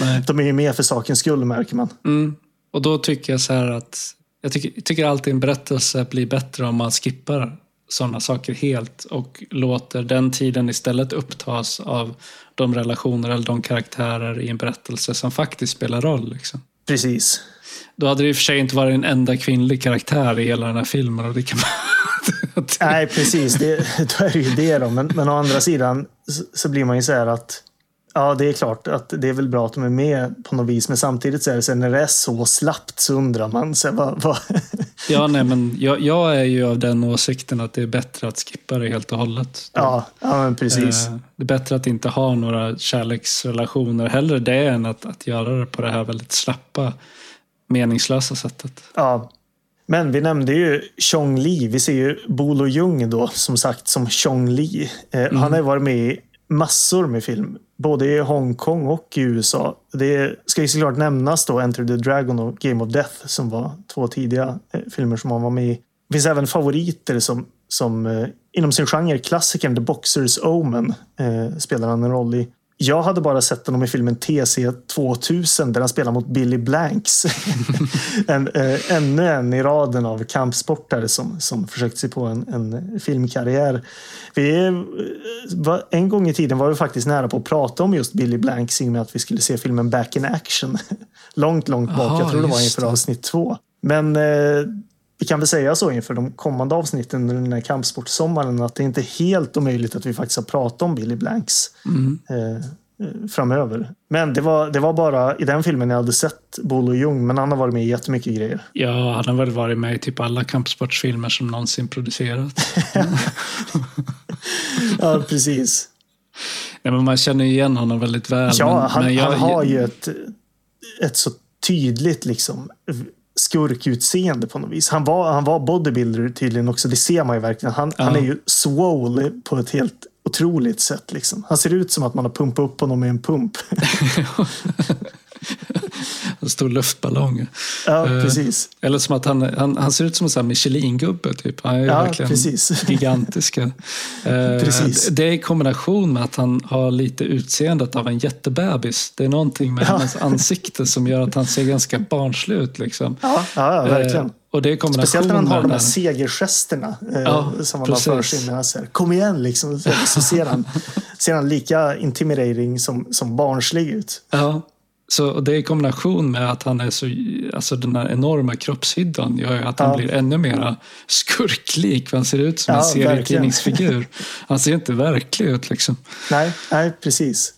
Nej. De är ju med för sakens skull, märker man. Mm. Och då tycker jag så här att jag tycker, tycker alltid en berättelse blir bättre om man skippar sådana saker helt och låter den tiden istället upptas av de relationer eller de karaktärer i en berättelse som faktiskt spelar roll. Liksom. Precis. Då hade det i och för sig inte varit en enda kvinnlig karaktär i hela den här filmen. Och det kan man... Nej, precis. Det, då är det ju det då. Men, men å andra sidan så, blir man ju så här att Ja, det är klart att det är väl bra att de är med på något vis. Men samtidigt så är det så när det är så slappt så undrar man så vad, vad... Ja, nej, men jag, jag är ju av den åsikten att det är bättre att skippa det helt och hållet. Ja, ja, men precis. Eh, Det är bättre att inte ha några kärleksrelationer. Hellre det än att, att göra det på det här väldigt slappa, meningslösa sättet. Ja. Men vi nämnde ju Chong Li. Vi ser ju Bolo Jung då, som sagt, som Chong Li. Eh, Han har varit med i massor med film. Både i Hongkong och i USA. Det ska ju såklart nämnas då Enter the Dragon och Game of Death som var två tidiga eh, filmer som han var med i. Det finns även favoriter som, som eh, inom sin genre, klassikern The Boxers Omen eh, spelar han en roll i. Jag hade bara sett honom i filmen TC 2000 där han spelar mot Billy Blanks. en, eh, ännu en i raden av kampsportare som, som försökt sig på en, en filmkarriär. Vi, eh, var, en gång i tiden var vi faktiskt nära på att prata om just Billy Blanks i och med att vi skulle se filmen Back in Action. långt, långt bak. Aha, Jag tror det var inför avsnitt två. Men eh, vi kan väl säga så inför de kommande avsnitten under den här kampsportsommaren att det inte är helt omöjligt att vi faktiskt har pratat om Billy Blanks eh, eh, framöver. Men det var, det var bara i den filmen jag hade sett Bolo Jung, men han har varit med i jättemycket grejer. Ja, han har väl varit med i typ alla kampsportsfilmer som någonsin producerats. Ja, precis. Nej, men man känner igen honom väldigt väl. Ja, men, han, men jag, han har ju ett, ett så tydligt liksom skurkutseende på något vis. Han var, han var bodybuilder tydligen också. Det ser man ju verkligen. Han, han är ju swole på ett helt otroligt sätt. Liksom. Han ser ut som att man har pumpat upp honom med en pump. en stor luftballong. ja, Eh, precis. Eller som att han, han, han ser ut som en Michelin-gubbe. Typ. Han är Ja, verkligen precis. gigantiska. Eh, Precis. Det är i kombination med att han har lite utseendet av en jättebebis. Det är någonting med Ja. hans ansikte som gör att han ser ganska barnslig ut. Liksom. Ja, ja, verkligen. Eh, och det är Speciellt när han har de här segergesterna Ja, som han har för sig. När han säger kom igen liksom. Så ser, han, ser han lika intimidating som, som barnslig ut. Ja, så det i kombination med att han är så, alltså den här enorma kroppshyddan gör ju att han Ja. blir ännu mer skurklik. Han ser ut som Ja, en serietidningsfigur. Han ser inte verklig ut liksom. Nej, nej precis.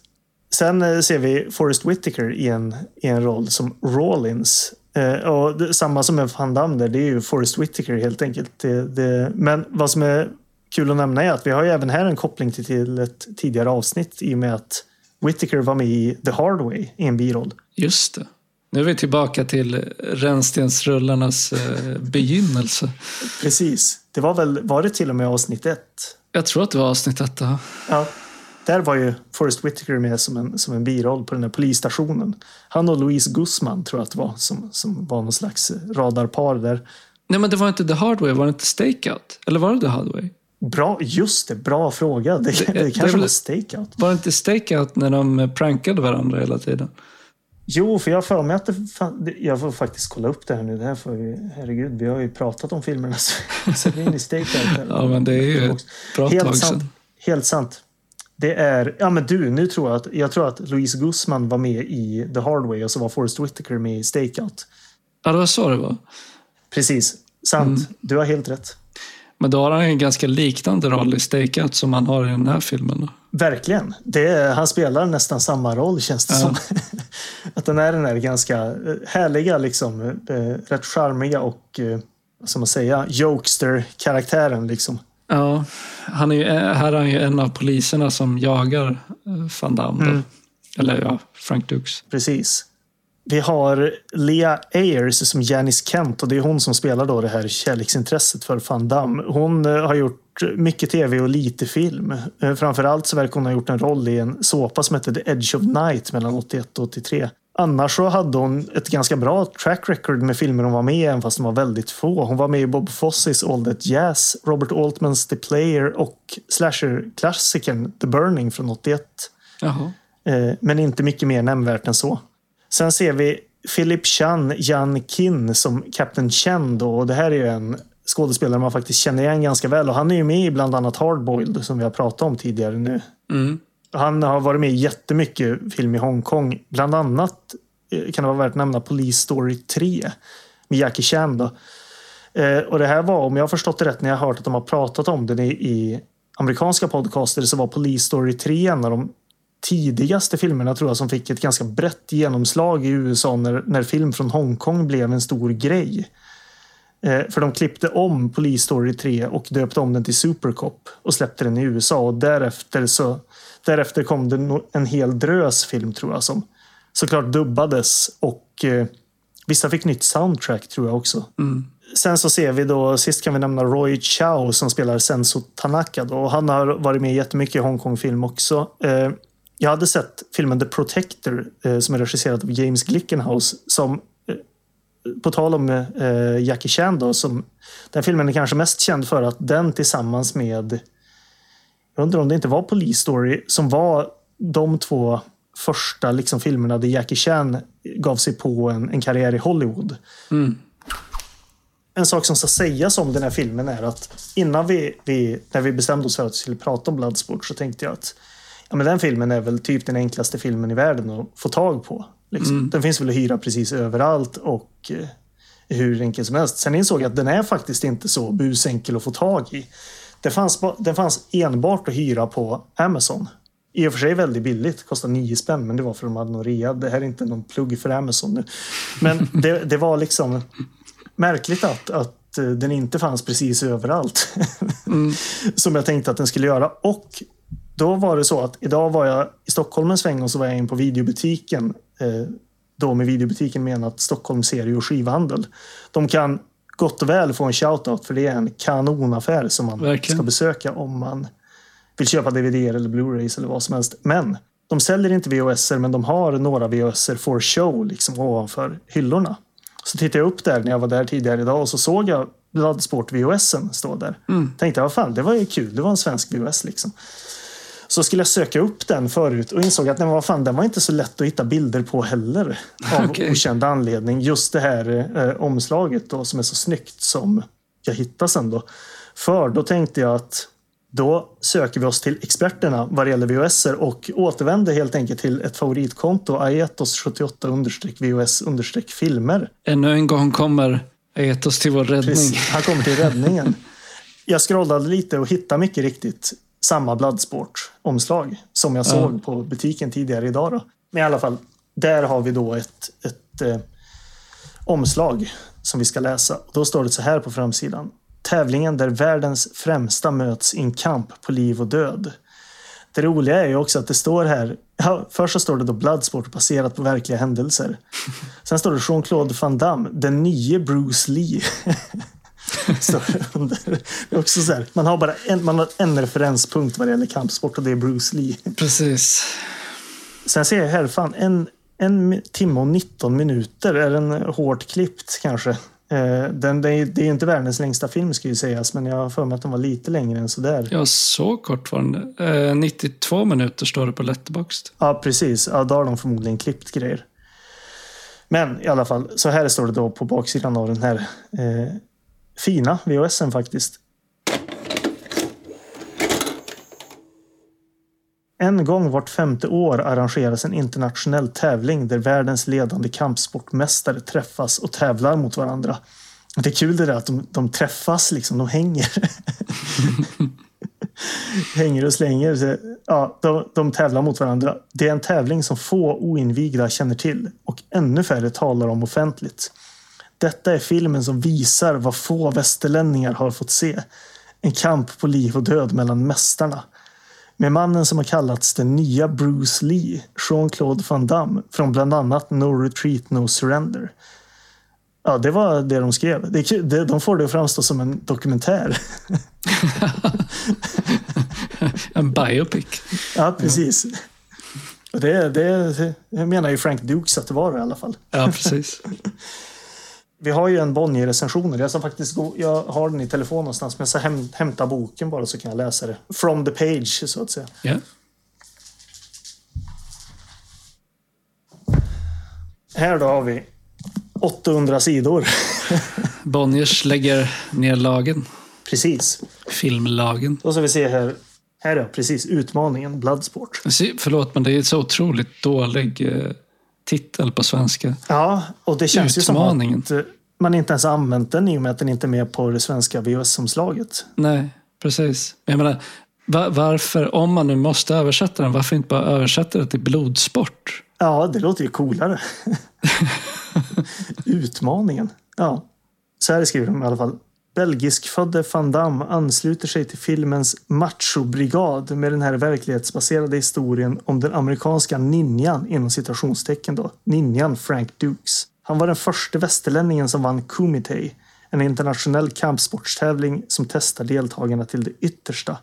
Sen eh, ser vi Forrest Whitaker i en, i en roll som Rawlins. Eh, och det, samma som med Van Damme där, det är ju Forrest Whitaker helt enkelt. Det, det, men vad som är kul att nämna är att vi har ju även här en koppling till, till ett tidigare avsnitt i och med att Whitaker var med i The Hard Way i en biroll. Just det. Nu är vi tillbaka till rännstensrullarnas eh, begynnelse. Precis. Det var väl, var det till och med avsnitt ett? Jag tror att det var avsnitt ett. ja. Ja. Där var ju Forrest Whitaker med som en, som en biroll på den här polisstationen. Han och Louise Guzman tror jag att det var som, som var någon slags radarpar där. Nej, men det var inte The Hard Way, var det inte Stakeout? Eller var det The Hard Way? Bra, just det, bra fråga. Det, det, det kanske väl- var stakeout. Var det inte Stakeout när de prankade varandra hela tiden? Jo, för jag för mig att det, det, jag får faktiskt kolla upp det här nu. Det här får vi, herregud, vi har ju pratat om filmerna så vi in i stakeout. Ja, men det är ju ett bra tag Helt sant. sedan. Helt sant. Det är, ja men du, nu tror jag att, jag tror att Louise Guzman var med i The Hard Way och så var Forrest Whitaker med i Stakeout. Ja, det var så det var. Precis, sant. Mm. Du har helt rätt. Men då har han en ganska liknande roll i Stakeout som han har i den här filmen. Verkligen. Det han spelar nästan samma roll känns det Ja. som. att den är den här ganska eh, härliga, liksom, eh, rätt charmiga och, eh, vad ska man säga, jokester-karaktären. Liksom. Ja, han är ju, här är han ju en av poliserna som jagar eh, Van Damme. Mm. Eller ja, Frank Dux. Precis. Vi har Lea Ayers som Janice Kent och det är hon som spelar då det här kärleksintresset för Van Damme. Hon eh, har gjort mycket tv och lite film. Eh, Framförallt så verkar hon ha gjort en roll i en såpa som hette The Edge of Night mellan 81 och 83. Annars så hade hon ett ganska bra track record med filmer hon var med i, även fast de var väldigt få. Hon var med i Bob Fosses All That Jazz, Robert Altmans The Player och slasher-klassikern The Burning från 81. Jaha. Eh, men inte mycket mer nämnvärt än så. Sen ser vi Philip Chan Jan Kin som Captain Chen. Då, och det här är ju en skådespelare man faktiskt känner igen ganska väl. Och han är ju med i bland annat Hardboiled som vi har pratat om tidigare nu. Mm. Han har varit med i jättemycket film i Hongkong. Bland annat eh, kan det vara värt att nämna Police Story 3 med Jackie Chan. Då. Eh, och det här var, om jag har förstått det rätt, när jag har hört att de har pratat om den i, i amerikanska podcaster så var Police Story 3 en av de tidigaste filmerna tror jag som fick ett ganska brett genomslag i USA när, när film från Hongkong blev en stor grej. Eh, för de klippte om Police Story 3 och döpte om den till Supercop och släppte den i USA och därefter så därefter kom det en hel drös film tror jag som såklart dubbades och eh, vissa fick nytt soundtrack tror jag också. Sen så ser vi då, sist kan vi nämna Roy Chow som spelar Senso Tanaka. Då. Han har varit med jättemycket i Hongkong-film också. Eh, jag hade sett filmen The Protector eh, som är regisserad av James Glickenhaus som eh, på tal om eh, Jackie Chan då, som den filmen är kanske mest känd för att den tillsammans med jag undrar om det inte var Police Story som var de två första liksom, filmerna där Jackie Chan gav sig på en, en karriär i Hollywood. En sak som ska sägas om den här filmen är att innan vi, vi, när vi bestämde oss för att vi skulle prata om Bloodsport så tänkte jag att ja, men den filmen är väl typ den enklaste filmen i världen att få tag på. Liksom. Den finns väl att hyra precis överallt och eh, hur enkel som helst. Sen insåg jag att den är faktiskt inte så busenkel att få tag i. Det fanns, den fanns enbart att hyra på Amazon. I och för sig väldigt billigt, kostar 9 spänn, men det var för att de hade någon rea. Det här är inte någon plugg för Amazon nu. Men det, det var liksom märkligt att, att eh, den inte fanns precis överallt. Som jag tänkte att den skulle göra. Och då var det så att idag var jag i Stockholm en sväng och så var jag in på videobutiken. Eh, då med videobutiken menat Stockholm serie och skivhandel. De kan gott och väl få en shoutout för det är en kanonaffär som man Verkligen. ska besöka om man vill köpa DVD eller Blu-rays eller vad som helst. Men de säljer inte VHS men de har några VHS for show liksom ovanför hyllorna. Så tittade jag upp där när jag var där tidigare idag och så såg jag Bloodsport VHSen stå där. Tänkte vad fan, det var ju kul. Det var en svensk VHS liksom. Så skulle jag söka upp den förut och insåg att nej, vad fan, den var inte så lätt att hitta bilder på heller. Av Okej. okänd anledning. Just det här eh, omslaget då, som är så snyggt som jag hittade sen då. För då tänkte jag att då söker vi oss till experterna vad det gäller VHS och återvänder helt enkelt till ett favoritkonto, aetos78-vhs-filmer. Ännu en gång kommer Etos till vår räddning. Precis, han kommer till räddningen. Jag scrollade lite och hittade mycket riktigt samma Bloodsport-omslag som jag såg på butiken tidigare idag. Då. Men i alla fall, där har vi då ett, ett eh, omslag som vi ska läsa. Då står det så här på framsidan. Tävlingen där världens främsta möts i en kamp på liv och död. Det roliga är ju också att det står här, ja, först så står det då Bloodsport baserat på verkliga händelser. Sen står det Jean-Claude Van Damme, den nye Bruce Lee. det är också så här, man har bara en, man har en referenspunkt vad det gäller kampsport och det är Bruce Lee. Precis. Sen ser jag här, fan, en, en timme och 19 minuter är den hårt klippt kanske. Eh, Den, det är det är ju inte världens längsta film ska ju sägas, men jag har för mig att den var lite längre än sådär. Ja, så kort var den. Eh, 92 minuter står det på Letterboxd. Ja, precis. Ja, då har de förmodligen klippt grejer. Men i alla fall, så här står det då på baksidan av den här eh, fina VHSen faktiskt. En gång vart femte år arrangeras en internationell tävling där världens ledande kampsportmästare träffas och tävlar mot varandra. Det är kul det där att de, de träffas, liksom, de hänger. hänger och slänger. Så, ja, de, de tävlar mot varandra. Det är en tävling som få oinvigda känner till och ännu färre talar om offentligt. Detta är filmen som visar vad få västerlänningar har fått se. En kamp på liv och död mellan mästarna. Med mannen som har kallats den nya Bruce Lee, Jean-Claude Van Damme, från bland annat No Retreat No Surrender. Ja, det var det de skrev. Det är kul. Det- De får det att framstå som en dokumentär. En biopic. Ja, precis. Och Det, det, det menar ju Frank Dukes att det var i alla fall. Ja, precis. Vi har ju en Bonnier-recensioner. Jag, ska faktiskt gå, jag har den i telefon någonstans, men jag ska häm, hämta boken bara så kan jag läsa det. From the page, så att säga. Ja. Här då har vi 800 sidor. Bonniers lägger ner lagen. precis. Filmlagen. Då ska vi se här. Här är precis utmaningen Bloodsport. Förlåt, men det är så otroligt dålig eh, titel på svenska. Ja, och det känns Utmaningen. ju som att man inte ens använt den i och med att den inte är med på det svenska VHS-omslaget. Nej, precis. Jag menar, va- varför, om man nu måste översätta den, varför inte bara översätta det till blodsport? Ja, det låter ju coolare. Utmaningen. Ja, så här skriver de i alla fall. Belgiskfödde Van Damme ansluter sig till filmens machobrigad med den här verklighetsbaserade historien om den amerikanska ninjan inom citationstecken då. Ninjan Frank Dukes. Han var den första västerlänningen som vann Kumite, en internationell kampsportstävling som testar deltagarna till det yttersta.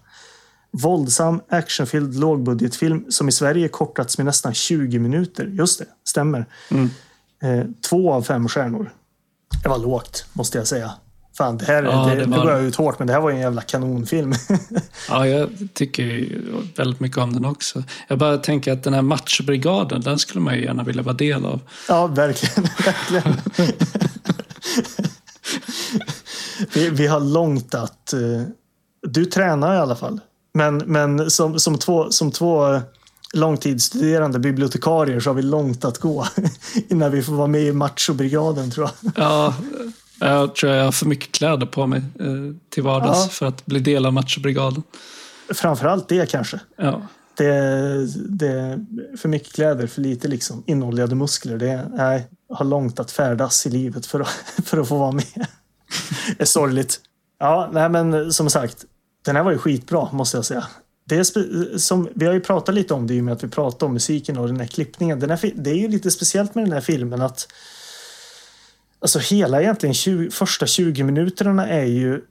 Våldsam, actionfylld lågbudgetfilm som i Sverige kortats med nästan 20 minuter. Just det, stämmer. Eh, två av fem stjärnor. Det var lågt, måste jag säga. Fan, det här Ja, det, det det var- går ut hårt, men det här var ju en jävla kanonfilm. Ja, jag tycker väldigt mycket om den också. Jag bara tänker att den här matchbrigaden, den skulle man ju gärna vilja vara del av. ja, verkligen. verkligen. vi, vi har långt att... eh, du tränar i alla fall. Men, men som, som två, som två långtidsstuderande bibliotekarier så har vi långt att gå innan vi får vara med i machobrigaden tror jag. Ja, jag tror jag har för mycket kläder på mig eh, till vardags Ja. för att bli del av matchbrigaden. Framförallt det kanske. Ja. Det, det är för mycket kläder, för lite liksom inoljade muskler. Det nej, har långt att färdas i livet för att, för att få vara med. Det är sorgligt. Ja, nej, men som sagt, den här var ju skitbra måste jag säga. Det som, vi har ju pratat lite om det i och med att vi pratade om musiken och den här klippningen. Den här, det är ju lite speciellt med den här filmen att alltså hela egentligen 20, första 20 minuterna är ju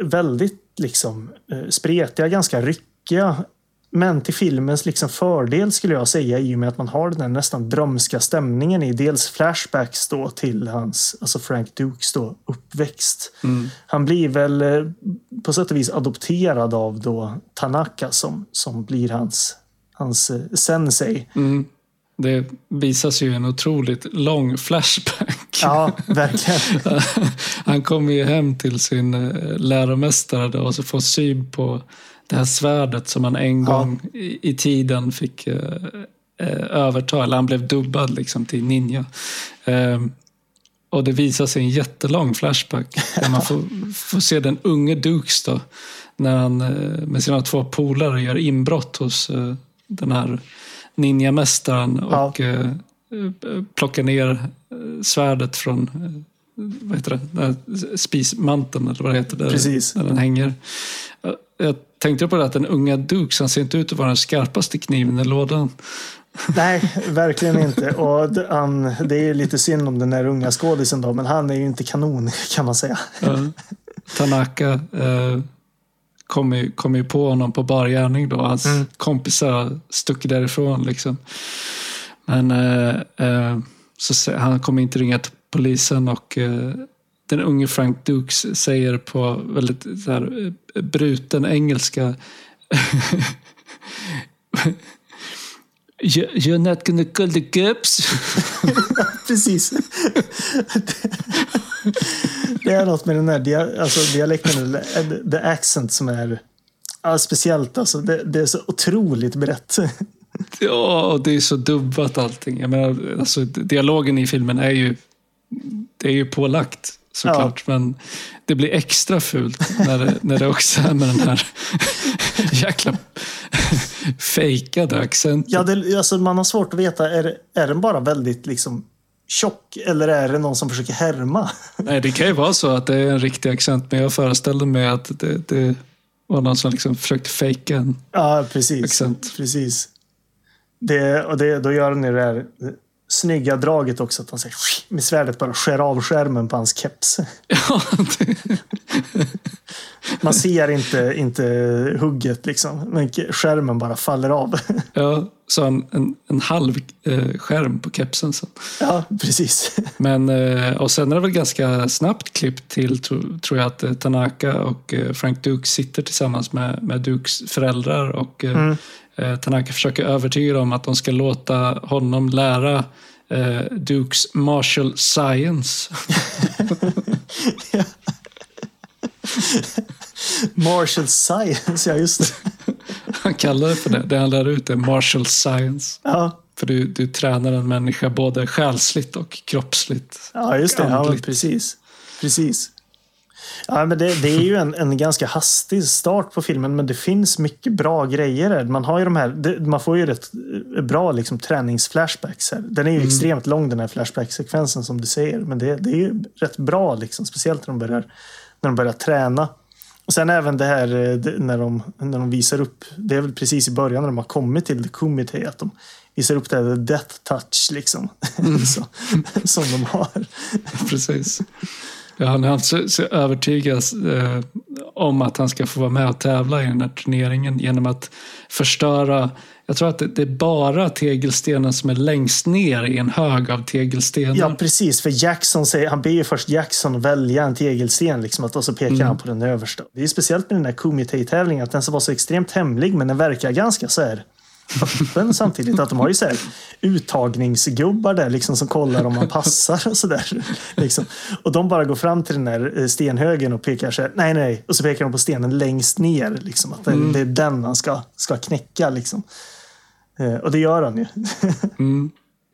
väldigt liksom eh, spretiga, ganska ryckiga. Men till filmens liksom fördel skulle jag säga i och med att man har den här nästan drömska stämningen i dels flashbacks då till hans, alltså Frank Dukes då, uppväxt. Han blir väl eh, på sätt och vis adopterad av då Tanaka som, som blir hans, hans eh, sensei. Mm. Det visas ju en otroligt lång flashback. Ja, verkligen. Han kommer ju hem till sin eh, läromästare då och så får syn på det här svärdet som han en Ja. gång i, i tiden fick eh, eh, överta. Eller han blev dubbad liksom till ninja. Ehm, och det visar sig en jättelång flashback. Där man får, får se den unge Dukes då. När han eh, med sina två polare gör inbrott hos den här ninjamästaren. Ja. Och eh, eh, plockar ner eh, svärdet från eh, vad heter det? Spismanteln eller vad det heter. Där, Precis. Där den hänger. Jag- tänkte på det att den unga Dukes, han ser inte ut att vara den skarpaste kniven i lådan. Nej, verkligen inte. Och det, han, det är lite synd om den där unga skådisen då, men han är ju inte kanon kan man säga. Ja. Tanaka eh, kom, ju, kom ju på honom på bar gärning då. Hans Mm. kompisar stuckit därifrån. Liksom. Men eh, eh, så, han kommer inte ringa till polisen och eh, den unge Frank Dukes säger på väldigt så här, eh, bruten engelska You- You're not gonna call the cops? Precis. Det är något med den här dia, alltså dialekten, the accent som är ja, speciellt. Alltså, det, det är så otroligt brett. Ja, och det är så dubbat allting. Jag menar, alltså, dialogen i filmen är ju, det är ju pålagt såklart. Men det blir extra fult när det, när det också är med den här jäkla fejkade accenten. Ja, det, alltså, man har svårt att veta, är, är den bara väldigt liksom tjock eller är det någon som försöker härma? Nej, det kan ju vara så att det är en riktig accent, men jag föreställde mig att det, det var någon som liksom försökte fejka en. Ja, precis. Accent. precis. Det, och det, då gör den ju det här snygga draget också. Att han säger, med svärdet bara skär av skärmen på hans keps. Ja, det, Man ser inte, inte hugget liksom. Men skärmen bara faller av. ja så en, en, en halv eh, skärm på kepsen sen. Ja, precis. Men, eh, och sen är det väl ganska snabbt klippt till, tro, tror jag, att eh, Tanaka och eh, Frank Duke sitter tillsammans med, med Dukes föräldrar och eh, eh, Tanaka försöker övertyga dem att de ska låta honom lära Dukes martial science. Martial science, ja just det. Han kallar det för det. Det han lär ut är martial science. Ja, För du, du tränar en människa både själsligt och kroppsligt. ja just det. Ja, precis. Precis. Ja, men det, det är ju en, en ganska hastig start på filmen, men det finns mycket bra grejer. Man, har ju de här, det, man får ju rätt eh, bra liksom, träningsflashbacks. Här. Den är ju extremt lång den här flashback-sekvensen som du säger. Men det, det är ju rätt bra, liksom, speciellt när de, börjar, när de börjar träna. Och sen även det här eh, när de, när de visar upp, det är väl precis i början när de har kommit till The Kumite, att de visar upp det här death touch liksom. så, som de har. Precis. Ja, han alltså så övertygad eh, om att han ska få vara med och tävla i den här turneringen genom att förstöra jag tror att det, är bara tegelstenen som är längst ner i en hög av tegelstenar. Ja, precis. För Jackson säger, han ber ju först Jackson välja en tegelsten liksom, att- och så pekar han på den översta. Det är speciellt med den här Kumite-tävlingen att den ska vara så extremt hemlig men den verkar ganska så här öppen samtidigt. Att de har ju så här uttagningsgubbar där liksom, som kollar om man passar och sådär. Liksom. Och de bara går fram till den där eh, stenhögen och pekar så här, nej nej. Och så pekar de på stenen längst ner. Liksom, att det, det är den han ska, ska knäcka. Liksom. Eh, Och det gör han ju.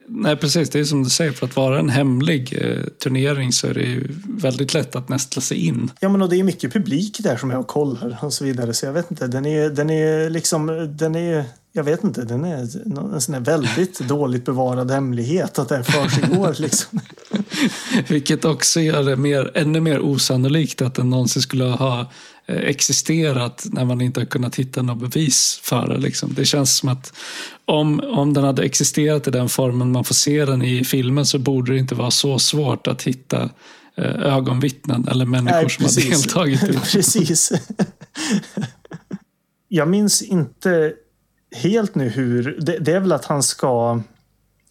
Nej, precis. Det är som du säger, för att vara en hemlig eh, turnering så är det ju väldigt lätt att nästla sig in. Ja, men och det är mycket publik där som är och kollar och så vidare. Så jag vet inte, den är, den är liksom, den är, jag vet inte, den är en sån här väldigt dåligt bevarad hemlighet att det här försiggår liksom. Vilket också gör det mer, ännu mer osannolikt att den någonsin skulle ha existerat när man inte har kunnat hitta något bevis för det. Liksom. Det känns som att om, om den hade existerat i den formen man får se den i filmen så borde det inte vara så svårt att hitta eh, ögonvittnen eller människor som har deltagit i det. precis. jag minns inte helt nu hur, det, det är väl att han ska,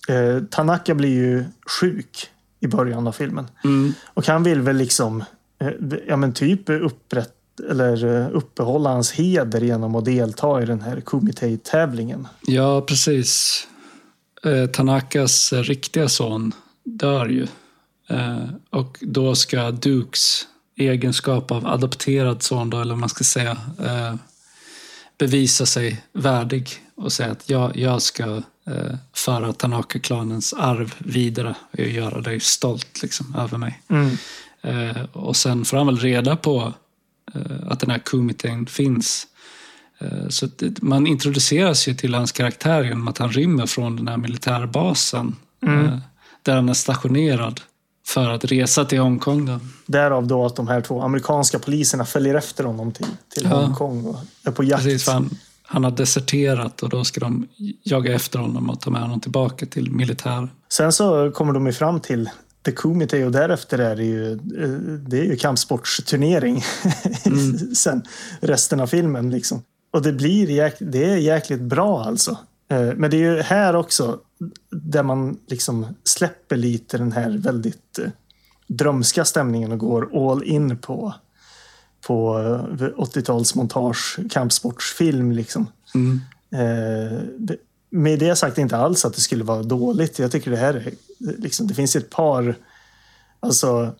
eh, Tanaka blir ju sjuk i början av filmen. Mm. Och han vill väl liksom, eh, ja men typ upprätt, eller eh, uppehålla hans heder genom att delta i den här Kumite-tävlingen. Ja, precis. Eh, Tanakas eh, riktiga son dör ju. Eh, och då ska Dukes egenskap av adopterad son, då, eller vad man ska säga, eh, bevisa sig värdig och säga att jag, jag ska föra Tanaka-klanens arv vidare och göra dig stolt liksom, över mig. Mm. Och sen får han väl reda på att den här kumiten finns. Eh, så man introduceras ju till hans karaktär genom att han rymmer från den här militärbasen Eh, Där han är stationerad för att resa till Hongkong. Då. Därav då att de här två amerikanska poliserna följer efter honom till, till Ja. Hongkong och är på jakt. Precis, han, han har deserterat och då ska de jaga efter honom och ta med honom tillbaka till militär. Sen så kommer de ju fram till The Kumite och därefter är det ju, eh, det är ju kampsportsturnering. Sen resten av filmen liksom. Och det blir jäk, det är jäkligt bra alltså. Eh, Men det är ju här också där man liksom släpper lite den här väldigt eh, drömska stämningen och går all in på, på eh, 80-talsmontage kampsportsfilm liksom. Mm. Det, med det sagt inte alls att det skulle vara dåligt. Jag tycker det här är, liksom, det finns ett par, alltså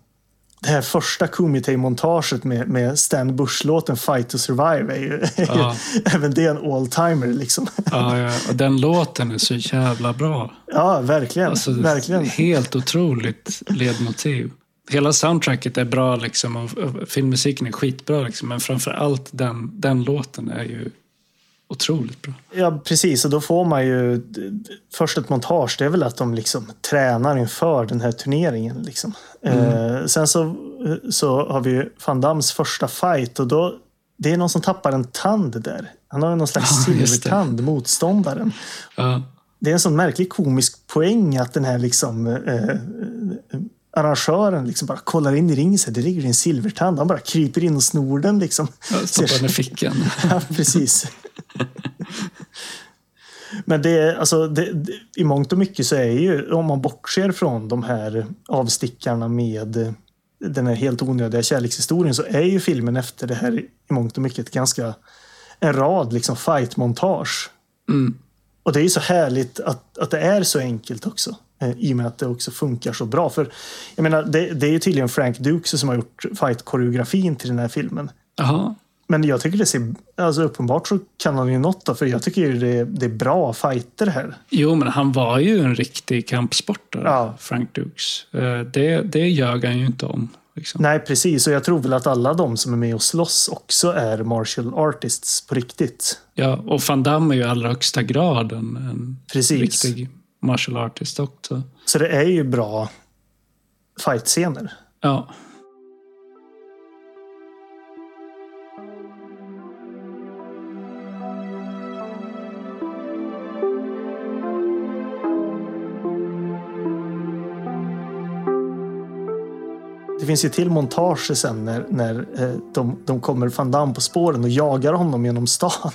det här första Kumite-montaget med, med Stan Bush-låten Fight to Survive är ju, Ja. även det en all-timer liksom. Ja, ja, och den låten är så jävla bra. Ja, verkligen. Alltså, verkligen. Helt otroligt ledmotiv. Hela soundtracket är bra liksom, och filmmusiken är skitbra. Liksom, men framför allt den, den låten är ju otroligt bra. Ja, precis. Och då får man ju först ett montage. Det är väl att de liksom tränar inför den här turneringen. Liksom. Eh, sen så, så har vi ju Van Dams första fight och då det är någon som tappar en tand där. Han har någon slags Ja, silvertand, motståndaren. Ja, Det är en sån märklig komisk poäng att den här liksom, eh, arrangören liksom bara kollar in i ringen. så här, Det ligger en silvertand. Han bara kryper in och snor den. Liksom. stoppar den i fickan. Ja, precis. Men det, alltså, det, i mångt och mycket så är ju, om man bortser från de här avstickarna med den här helt onödiga kärlekshistorien så är ju filmen efter det här i mångt och mycket ganska en rad liksom fight-montage. Mm. Och det är ju så härligt att, att det är så enkelt också. Eh, I och med att det också funkar så bra. För jag menar, det, det är ju tydligen Frank Dukes som har gjort fight-koreografin till den här filmen. Jaha. Men jag tycker det ser, alltså uppenbart så kan han ju något då, för jag tycker ju det, det är bra fighter här. Jo, men han var ju en riktig kampsportare, Ja. Frank Dukes. Eh, Det, det ljög han ju inte om. Liksom. Nej, precis. Och jag tror väl att alla de som är med och slåss också är martial artists på riktigt. Ja, och Van Damme är ju i allra högsta grad en, en riktig martial artist också. Så det är ju bra fightscener. Ja. Det finns ju till montage sen när, när eh, de, de kommer Van Damme på spåren och jagar honom genom stan.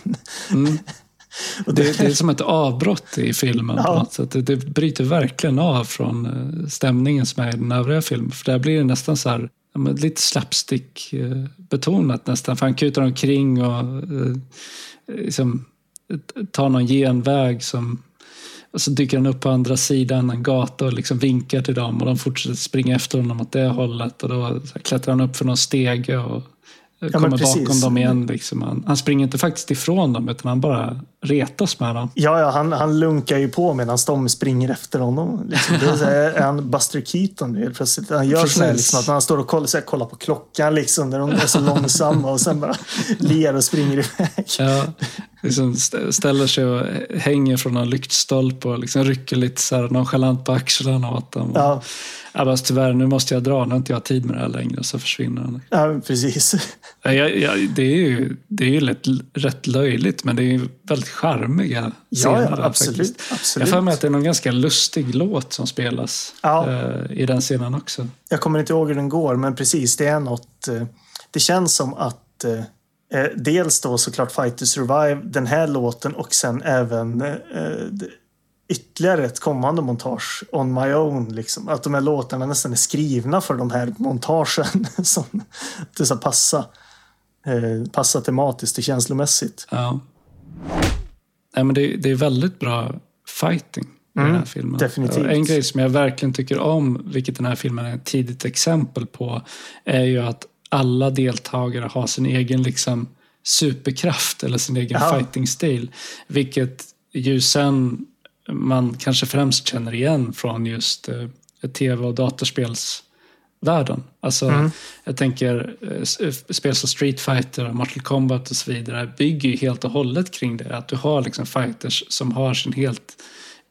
Mm. och Det, det är som ett avbrott i filmen på Ja. något sätt. Det, det bryter verkligen av från eh, stämningen som är i den övriga filmen. För där blir det nästan så här, lite slapstick-betonat nästan. För han kutar omkring och eh, liksom, eh, tar någon genväg som och så dyker han upp på andra sidan en gata och liksom vinkar till dem och de fortsätter springa efter honom åt det hållet. Och då klättrar han upp för någon stege och men kommer bakom dem igen. Liksom. Han, han springer inte faktiskt ifrån dem utan han bara retas med dem. Ja, ja han, han lunkar ju på medan de springer efter honom. Liksom. Det är, han Buster Keaton nu helt plötsligt? Han gör så här, liksom, att han står och kollar, så här, kollar på klockan liksom, när de är så långsamma och sen bara ler och springer iväg. Ja, liksom stä- ställer sig och hänger från en lyktstolpe och liksom rycker lite så här nonchalant på axlarna åt dem. Ja, Ja, bara, tyvärr, nu måste jag dra, nu har inte jag tid med det här längre. Och så försvinner han. ja precis. Ja, jag, jag, det är ju, det är ju lätt, rätt löjligt, men det är ju väldigt charmiga Ja, scener. ja där absolut. faktiskt. Jag absolut. har för mig att det är någon ganska lustig låt som spelas Ja. eh, i den scenen också. Jag kommer inte ihåg hur den går, men precis, det är något. eh, Det känns som att eh, eh, dels då såklart Fight to Survive, den här låten och sen även eh, ytterligare ett kommande montage, On My Own. Liksom. Att de här låtarna nästan är skrivna för de här montagen som det ska passa. Eh, passa tematiskt och känslomässigt. Ja. Nej, men det, det är väldigt bra fighting i den här filmen. Mm, definitivt. Och En grej som jag verkligen tycker om, vilket den här filmen är ett tidigt exempel på, är ju att alla deltagare har sin egen liksom, superkraft eller sin egen Ja. fighting-stil. Vilket ju sen man kanske främst känner igen från just eh, tv och datorspelsvärlden. Alltså, Jag tänker eh, spel som Street Fighter, Mortal Kombat och så vidare bygger ju helt och hållet kring det. Att du har liksom fighters som har sin helt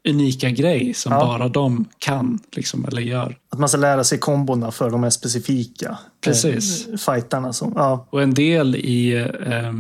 unika grej som Ja. bara de kan, liksom, eller gör. Att man ska lära sig kombona för de här specifika Precis. eh, fightarna. Som, ja, Och en del i eh,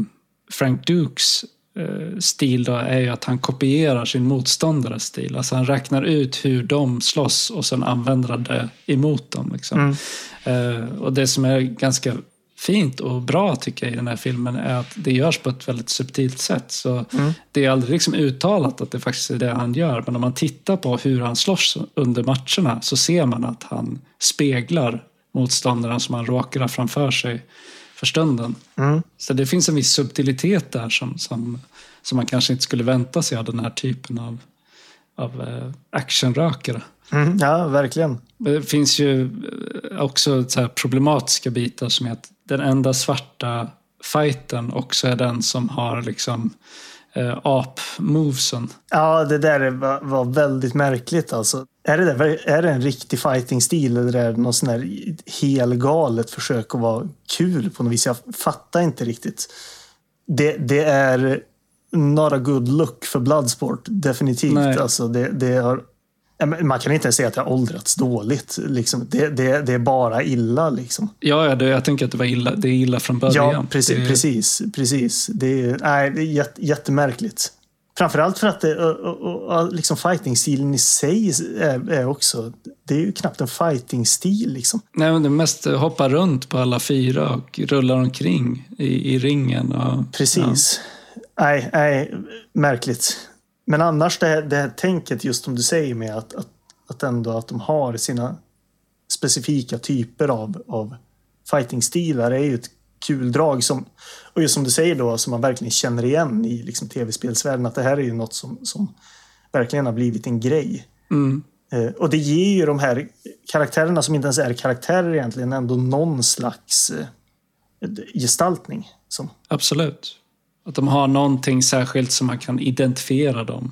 Frank Dukes eh, stil då är ju att han kopierar sin motståndares stil. Alltså han räknar ut hur de slåss och sen använder det emot dem. Liksom. Eh, och det som är ganska fint och bra tycker jag i den här filmen är att det görs på ett väldigt subtilt sätt. Så Det är aldrig liksom uttalat att det faktiskt är det han gör. Men om man tittar på hur han slåss under matcherna så ser man att han speglar motståndaren som han råkar ha framför sig för stunden. Så det finns en viss subtilitet där som, som, som man kanske inte skulle vänta sig av den här typen av, av eh, actionrökare. Mm, ja verkligen. Det finns ju eh, också problematiska bitar som är att den enda svarta fighten också är den som har liksom eh, ap-movesen. Ja, det där är- var, var väldigt märkligt alltså. Är det, där, är det en riktig fighting-stil eller är det något sån här helgalet försök att vara kul på något vis? Jag fattar inte riktigt. Det, det är not a good look för Bloodsport, definitivt. Nej. Alltså, det, det har, man kan inte ens säga att det har åldrats dåligt. Liksom. Det, det, det är bara illa. Liksom. Ja, ja det, jag tänker att det var illa, det är illa från början. Ja, precis. det, precis, precis. Det, är, nej, det är jätte, jättemärkligt. Framförallt för att det, och, och, och, liksom fighting-stilen i sig är, är också... Det är ju knappt en fighting-stil. Liksom. Nej, men det mest hoppa runt på alla fyra och rulla omkring i, i ringen. Och, Precis. Nej, nej, märkligt. Men annars det det här tänket, just som du säger med att, att, att ändå att de har sina specifika typer av, av fighting-stilar är ju ett kul drag. Som, och just som du säger då, som man verkligen känner igen i liksom tv-spelsvärlden. Att det här är ju något som, som verkligen har blivit en grej. Mm. Eh, och det ger ju de här karaktärerna som inte ens är karaktärer egentligen ändå någon slags eh, gestaltning. Som, Absolut. Att de har någonting särskilt som man kan identifiera dem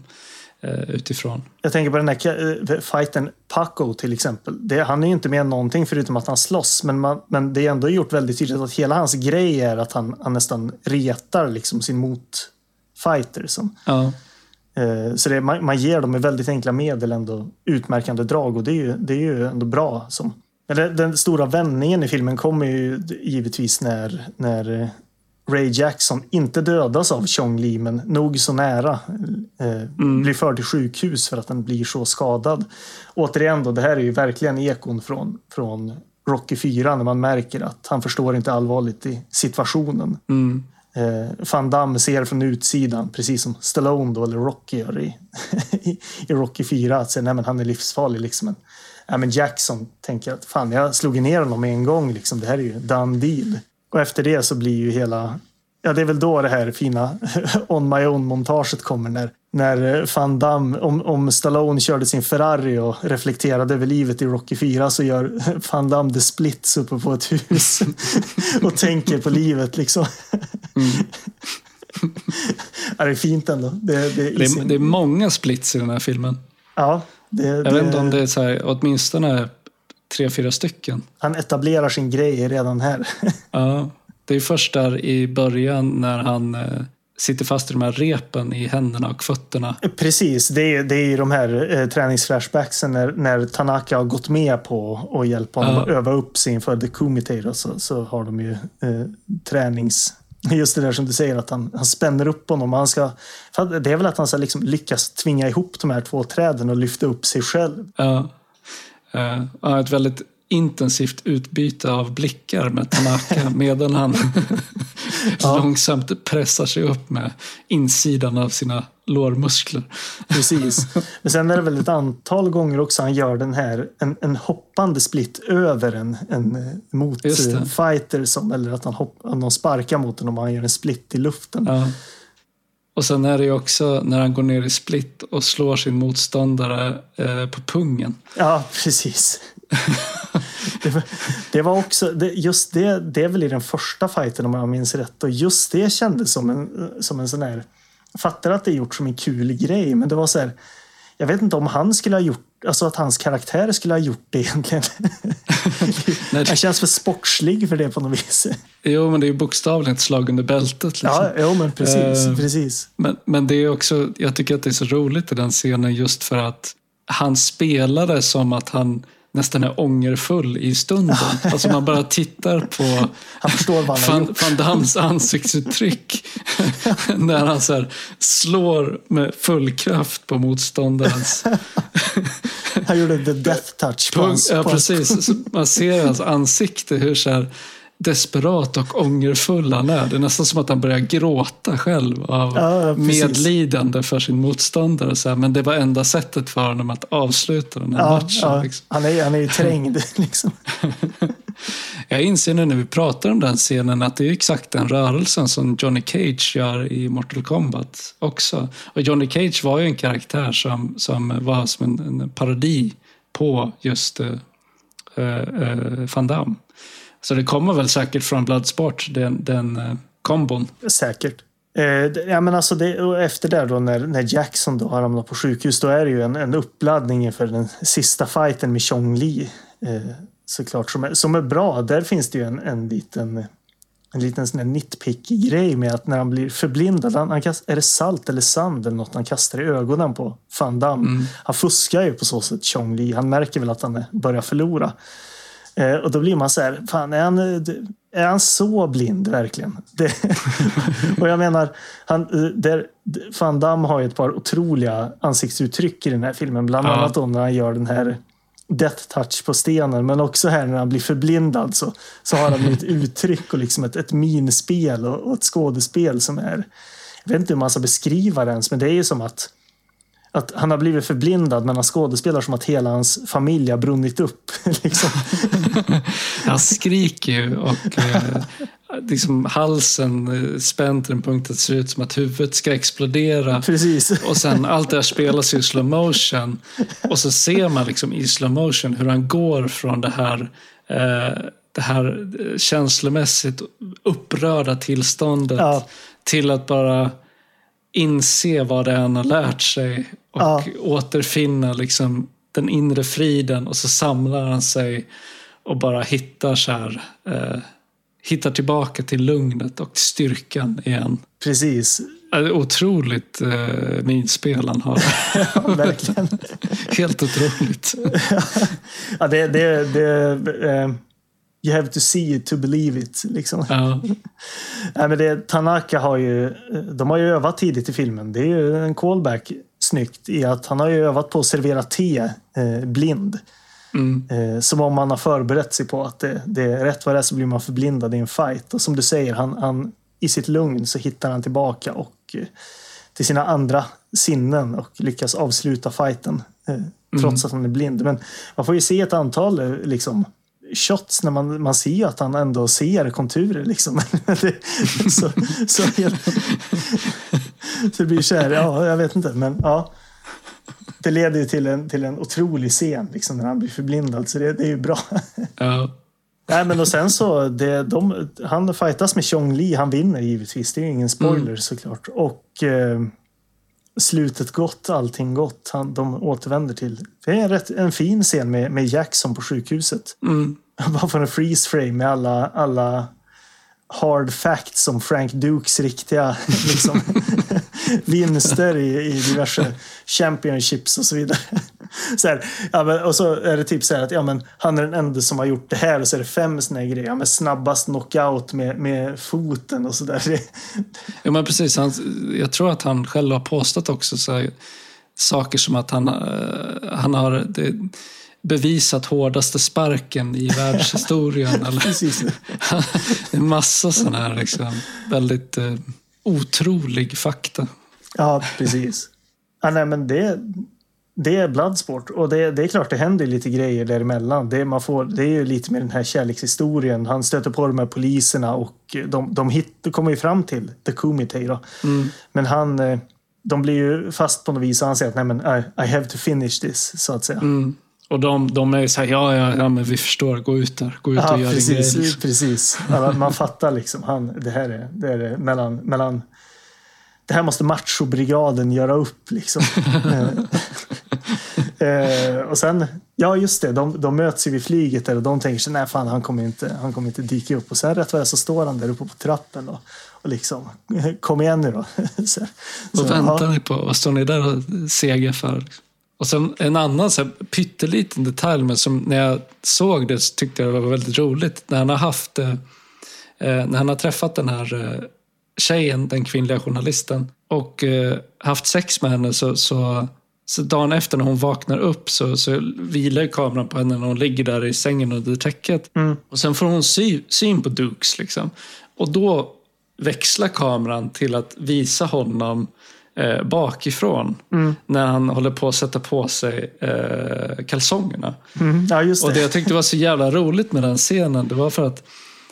eh, utifrån. Jag tänker på den här eh, fighten Paco till exempel. Det, han är ju inte med någonting förutom att han slåss. Men, man, men det är ändå gjort väldigt tydligt att hela hans grej är att han, han nästan retar liksom sin motfighter. Som, Ja, eh, så det, man, man ger dem med väldigt enkla medel ändå utmärkande drag och det är ju, det är ju ändå bra. Som, den stora vändningen i filmen kommer ju givetvis när, när Ray Jackson inte dödas av Chong Li men nog så nära eh, blir förd till sjukhus för att den blir så skadad. Återigen då, det här är ju verkligen ekon från, från Rocky 4 när man märker att han förstår inte allvarligt i situationen. mm. Eh, Van Damme ser från utsidan, precis som Stallone då, eller Rocky gör i, i, i Rocky 4, att säga, nej men han är livsfarlig. Liksom. Men, ja, men Jackson tänker att fan, jag slog ner honom med en gång. Liksom. Det här är ju done deal. Och efter det så blir ju hela... Ja, det är väl då det här fina On My Own-montaget kommer. När, när eh, Van Damme, om, om Stallone körde sin Ferrari och reflekterade över livet i Rocky 4 så gör Van Damme the splits uppe på ett hus och tänker på livet. liksom. ja, det är fint ändå. Det, det, Det, är, det är många splits i den här filmen. ja, det, Jag vet inte om det är så här, åtminstone tre, fyra stycken. Han etablerar sin grej redan här. Ja, det är först där i början när han eh, sitter fast i de här repen i händerna och fötterna. Precis, det är, det är de här eh, träningsflashbacksen när, när Tanaka har gått med på att hjälpa honom Ja. att öva upp sig inför The Kumite. Så, så har de ju eh, tränings... Just det där som du säger, att han, han spänner upp honom. Han ska, det är väl att han ska liksom lyckas tvinga ihop de här två träden och lyfta upp sig själv. Ja. Eh, och har ett väldigt intensivt utbyte av blickar med Tanaka medan han långsamt pressar sig upp med insidan av sina lårmuskler. Precis. Men sen är det väl ett antal gånger också han gör den här, en, en hoppande split över en, en eh, motfighter. Som, eller att han hopp, någon sparkar mot honom och han gör en split i luften. Ja. Och sen är det ju också när han går ner i split och slår sin motståndare eh, på pungen. Ja, precis. det, var, det var också, det, just det, det är väl i den första fighten om jag minns rätt. Och just det kändes som en, som en sån här, fattar att det är gjort som en kul grej, men det var så här, jag vet inte om han skulle ha gjort, alltså att hans karaktär skulle ha gjort det egentligen. Han känns för sportslig för det på något vis. Jo, men det är ju bokstavligen ett slag under bältet. Liksom. Ja, jo, men precis. Eh, precis. Men, men det är också, jag tycker att det är så roligt i den scenen just för att han spelade som att han nästan är ångerfull i stunden. Alltså man bara tittar på Han förstår vad han har Van. Van Dams ansiktsuttryck när han så slår med full kraft på motståndarens Han gjorde the death touch på Ja, precis. Man ser hans ansikte hur så här desperat och ångerfull han är. Det är nästan som att han börjar gråta själv av Ja, medlidande för sin motståndare. Så här. Men det var enda sättet för honom att avsluta den här Ja, matchen. ja, Liksom. han, är, han är ju trängd. Liksom. Jag inser nu när vi pratar om den scenen att det är exakt den rörelsen som Johnny Cage gör i Mortal Kombat också. Och Johnny Cage var ju en karaktär som, som var som en, en parodi på just uh, uh, Van Damme. Så det kommer väl säkert från Bloodsport, den, den uh, kombon. Säkert. Eh, ja, men alltså det, och efter det då när, när Jackson då har hamnat på sjukhus då är det ju en, en uppladdning inför den sista fighten med Chong Li. Eh, såklart som är, som är bra. Där finns det ju en, en liten en liten sån nitpicky grej med att när han blir förblindad, han, han kast, är det salt eller sand eller något han kastar i ögonen på Van Damme. Han fuskar ju på så sätt Chong Li. Han märker väl att han börjar förlora. Eh, och då blir man så här, fan är han, eh, är han så blind verkligen? Det, och jag menar, han, eh, där, Van Damme har ju ett par otroliga ansiktsuttryck i den här filmen. Bland Ja. annat då när han gör den här death touch på stenen. Men också här när han blir förblindad så, så har han ett uttryck och liksom ett, ett minspel och, och ett skådespel som är... Jag vet inte hur man ska beskriva det ens, men det är ju som att att han har blivit förblindad men han skådespelar som att hela hans familj har brunnit upp. liksom. Han skriker ju och eh, liksom halsen eh, spänd till en punkt att det ser ut som att huvudet ska explodera. Precis. Och sen allt det här spelas i slow motion. Och så ser man liksom i slow motion hur han går från det här, eh, det här eh, känslomässigt upprörda tillståndet Ja. till att bara inse vad det är han har lärt sig och Ja. återfinna liksom den inre friden och så samlar han sig och bara hittar så här, eh, hittar tillbaka till lugnet och styrkan igen. Precis. Otroligt eh, minspel han har. Verkligen. Helt otroligt. Ja, det, det, det, eh, you have to see it to believe it. Liksom. Ja, Nej, men det, Tanaka har ju, de har ju övat tidigt i filmen. Det är ju en callback snyggt i att han har ju övat på att servera te eh, blind. mm, Eh, som om man har förberett sig på att det, det är rätt vad det är så blir man förblindad i en fight. Och som du säger, han, han, i sitt lugn så hittar han tillbaka och eh, till sina andra sinnen och lyckas avsluta fighten. Eh, trots att han är blind. Men man får ju se ett antal eh, liksom, shots när man, man ser att han ändå ser konturer. Liksom. så, så, helt, så det blir så här, ja, jag vet inte. Men ja, det leder ju till en, till en otrolig scen liksom, när han blir förblindad. Så det, det är ju bra. ja, Nej, men och sen så, det, de, han fightas med Chong Li, han vinner givetvis. Det är ju ingen spoiler såklart. Och eh, slutet gott, allting gott. Han, de återvänder till... Det är en, rätt, en fin scen med, med Jackson på sjukhuset. mm, bara får en freeze frame med alla, alla hard facts som Frank Dukes riktiga liksom, vinster i, i diverse championships och så vidare. Så här, ja, men, och så är det typ så här att ja, men, han är den enda som har gjort det här och så är det fem såna här grejer. Ja, men snabbast knockout med, med foten och sådär. ja men precis. Han, jag tror att han själv har påstått också så här, saker som att han, eh, han har det, bevisat hårdaste sparken i världshistorien. eller, en massa sådana här liksom, väldigt eh, otrolig fakta. Ja, precis. Ja, nej, men det, det är Bloodsport och det, det är klart det händer lite grejer däremellan. Det, man får, det är ju lite med den här kärlekshistorien. Han stöter på de här poliserna och de, de, hit, kommer ju fram till The Kumite. Då. Men han, eh, de blir ju fast på något vis och han säger att Nej, men I, I have to finish this, så att säga. Mm. Och de, de är så här, ja, ja, ja, men vi förstår, gå ut där, gå ut och Ja, gör din grej. precis. liksom. precis. Ja, man fattar liksom. Han, det här är, det är mellan, mellan... Det här måste machobrigaden göra upp. Liksom. Eh, och sen, ja just det, de, de möts ju vid flyget där och de tänker sig nej fan han kommer inte, han kommer inte dyka upp. Och sen rätt vad det så står han där uppe på trappen och, och liksom, kom igen nu då. så, Vad så, väntar ja. ni på? Vad står ni där och segar för? Och sen en annan så här, pytteliten detalj, men som när jag såg det så tyckte jag det var väldigt roligt. När han har haft, eh, eh, när han har träffat den här eh, tjejen, den kvinnliga journalisten, och eh, haft sex med henne så, så, så dagen efter när hon vaknar upp så, så vilar kameran på henne när hon ligger där i sängen under täcket. Och sen får hon sy, syn på Dukes. Liksom. Och då växlar kameran till att visa honom eh, bakifrån när han håller på att sätta på sig eh, kalsongerna. Mm, ja, det. Och det jag tyckte var så jävla roligt med den scenen, det var för att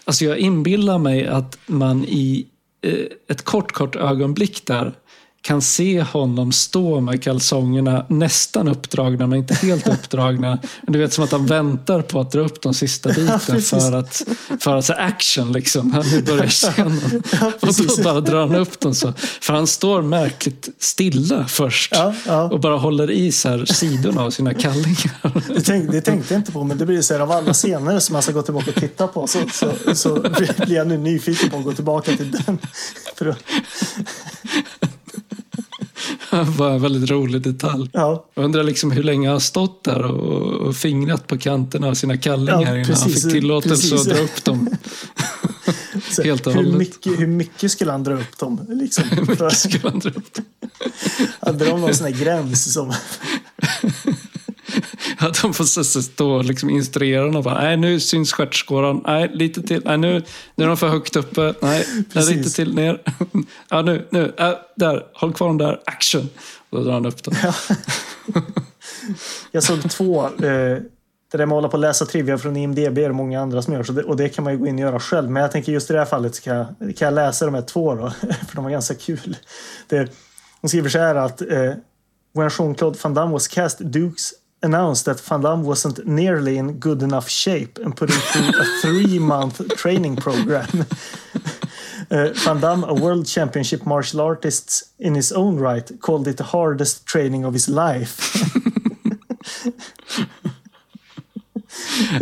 alltså jag inbillar mig att man i eh, ett kort, kort ögonblick där kan se honom stå med kalsongerna nästan uppdragna, men inte helt uppdragna. Du vet som att han väntar på att dra upp de sista biten för att, för att så action liksom. Nu börjar scenen. Ja, och då bara drar han upp dem så. För han står märkligt stilla först. Ja, ja. Och bara håller i så här sidorna av sina kallingar. Det, tänk, det tänkte jag inte på, men det blir så här av alla scener som man ska gå tillbaka och titta på så, så, så blir jag nu nyfiken på att gå tillbaka till den. Var en väldigt rolig detalj. ja, Jag undrar liksom hur länge han stått där och, och fingrat på kanterna av sina kallingar Ja, innan precis, han fick tillåtelse precis. att dra upp dem. så, Helt och hur, hållet. mycket, hur mycket skulle han dra upp dem? Liksom, för, Skulle han dra upp dem? hade de någon sån här gräns som... Att de får stå och liksom instruera honom. Nej, nu syns stjärtskåran. Nej, lite till. Nej, nu, nu är de för högt uppe. Nej, Precis. lite till ner. Ja, nu, nu. Äh, där, håll kvar dem där. Action. Och då drar han upp dem. Jag såg två. Eh, det där med att hålla på och läsa trivia från IMDB är det många andra som gör. Så det, och det kan man ju gå in och göra själv. Men jag tänker just i det här fallet så kan jag, kan jag läsa de här två då. För de var ganska kul. Det, de skriver så här att eh, When Jean-Claude Van Damme was cast, Dukes announced that Van Damme wasn't nearly in good enough shape and put him through a three month training program. Uh, Van Damme, a world championship martial artist in his own right, called it the hardest training of his life.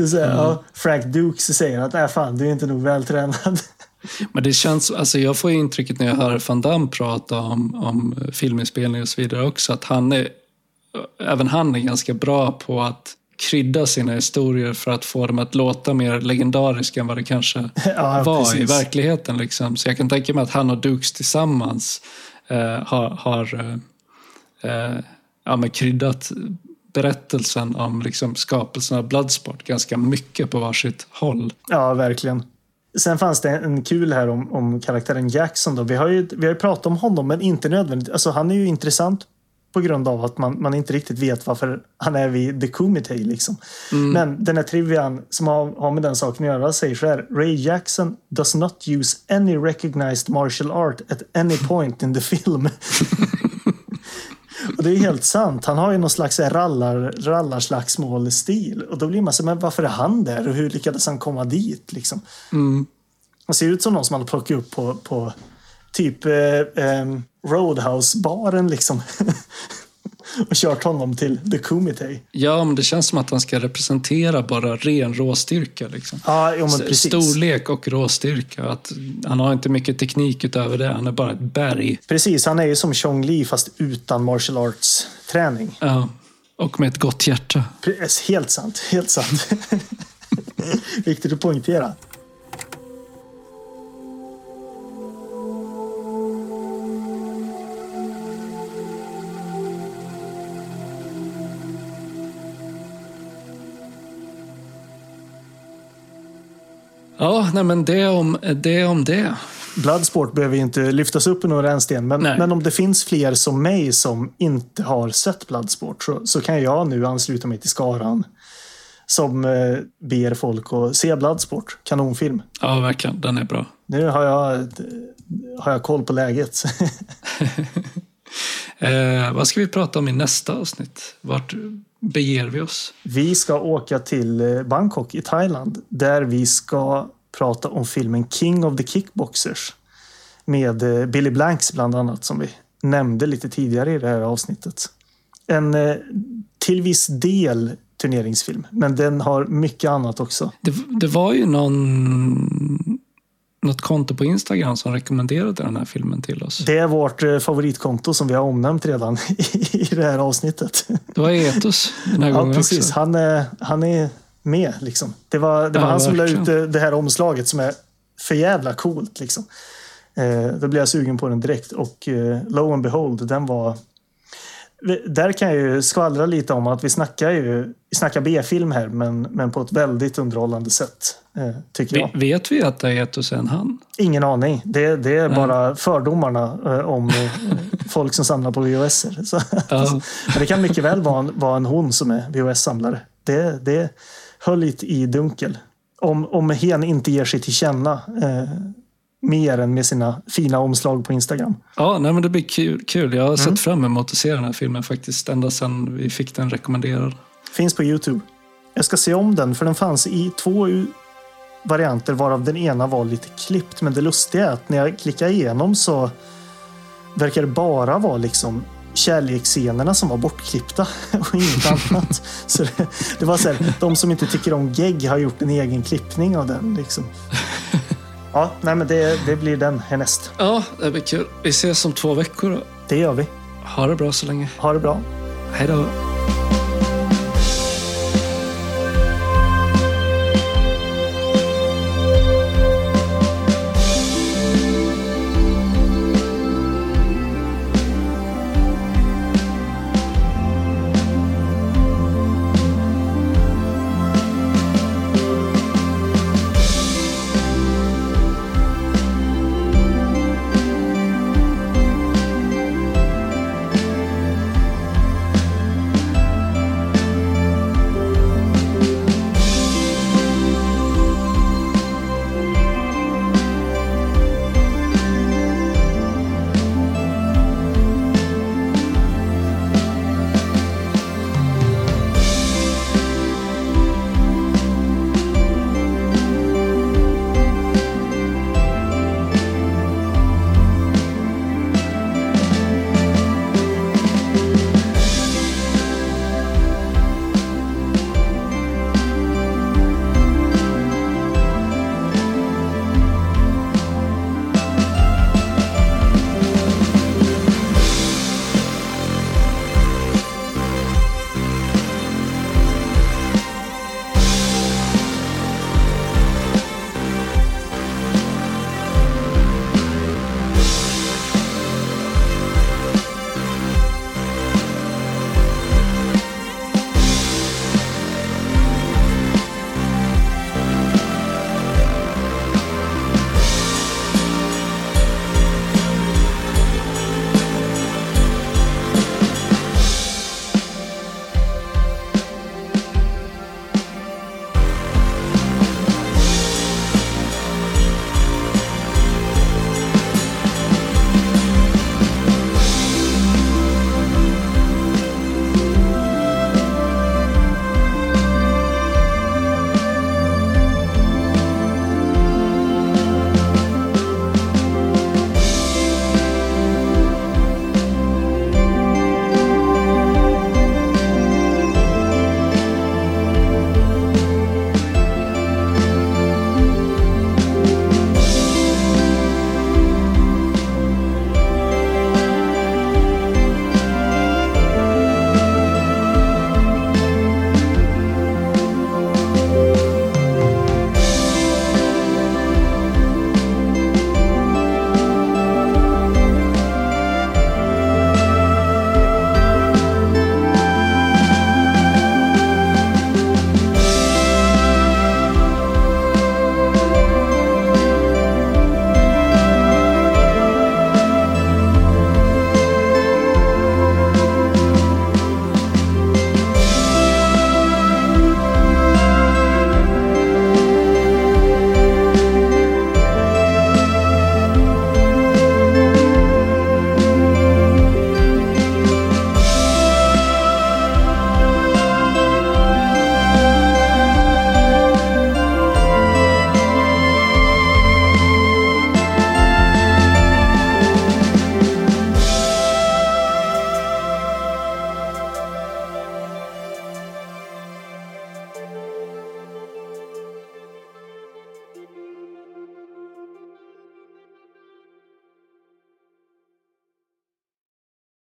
Så här, ja, Frank Dukes säger att äh, fan, du är inte nog vältränad. Men det känns, alltså jag får intrycket när jag hör Van Damme prata om, om filminspelning och så vidare också, att han är, även han är ganska bra på att krydda sina historier för att få dem att låta mer legendariska än vad det kanske Ja, var i precis. verkligheten. Liksom. Så jag kan tänka mig att han och Dukes tillsammans eh, har, har eh, eh, ja, men kryddat berättelsen om liksom, skapelsen av Bloodsport ganska mycket på varsitt håll. Ja, verkligen. Sen fanns det en kul här om, om karaktären Jackson. Då. Vi, har ju, vi har ju pratat om honom, men inte nödvändigt. Alltså, han är ju intressant på grund av att man, man inte riktigt vet varför han är vid The Kumite. Liksom. Men den här trivian som har, har med den saken att göra säger så här. Ray Jackson does not use any recognized martial art at any point in the film. Och det är helt sant. Han har ju någon slags rallar, rallarslagsmål-stil. Och då blir man så men varför är han där? Och hur lyckades han komma dit? Liksom? Han ser ut som någon som man har plockat upp på, på typ eh, eh, Roadhouse-baren liksom. och kört honom till The Kumite. Ja, men det känns som att han ska representera bara ren råstyrka. Liksom. Ja, jo, precis. Storlek och råstyrka. Att han har inte mycket teknik utöver det. Han är bara ett berg. Precis, han är ju som Chong Li fast utan martial arts-träning. Ja. Och med ett gott hjärta. Pre- Helt sant, helt sant. Viktigt att poängtera. Ja, nej, men det om det. Om det. Bloodsport behöver ju inte lyftas upp i någon rännsten, men, Nej. men om det finns fler som mig som inte har sett Bloodsport så, så kan jag nu ansluta mig till skaran som eh, ber folk att se Bloodsport. Kanonfilm. Ja, verkligen. Den är bra. Nu har jag, har jag koll på läget. Eh, vad ska vi prata om i nästa avsnitt? Vart beger vi oss? vi ska åka till eh, Bangkok i Thailand där vi ska prata om filmen King of the Kickboxers med eh, Billy Blanks bland annat som vi nämnde lite tidigare i det här avsnittet. En eh, till viss del turneringsfilm. Men den har mycket annat också. Det, det var ju någon, något konto på Instagram som rekommenderade den här filmen till oss. Det är vårt eh, favoritkonto som vi har omnämnt redan i det här avsnittet. Det var Etos den här Ja, gången precis. också. Han är, han är med. Liksom. Det var, det var Ja, han som la ut det, det här omslaget som är för jävla coolt. Liksom. Eh, då blev jag sugen på den direkt och eh, lo and behold, den var... Där kan jag ju skvallra lite om att vi snackar ju vi snackar B-film här, men, men på ett väldigt underhållande sätt, eh, tycker jag. Ve- Vet vi att det är Etos är en han? Ingen aning. Det, det är Nej. bara fördomarna eh, om eh, folk som samlar på VHS. Så, Ja. men det kan mycket väl vara en, vara en hon som är VHS-samlare. Det, det höll lite i dunkel. Om, om hen inte ger sig till känna mer än med sina fina omslag på Instagram. Ja, nej, men det blir kul. kul. Jag har Mm. sett fram emot att se den här filmen faktiskt ända sedan vi fick den rekommenderad. Finns på Youtube. Jag ska se om den, för den fanns i två varianter varav den ena var lite klippt. Men det lustiga är att när jag klickar igenom så verkar det bara vara liksom kärleksscenerna som var bortklippta och inget annat. Så det, det var så här, de som inte tycker om gegg har gjort en egen klippning av den. Liksom. Ja, nej men det, det blir den härnäst. Ja, det blir kul. Vi ses om två veckor då. Det gör vi. Ha det bra så länge. Ha det bra. Hej då.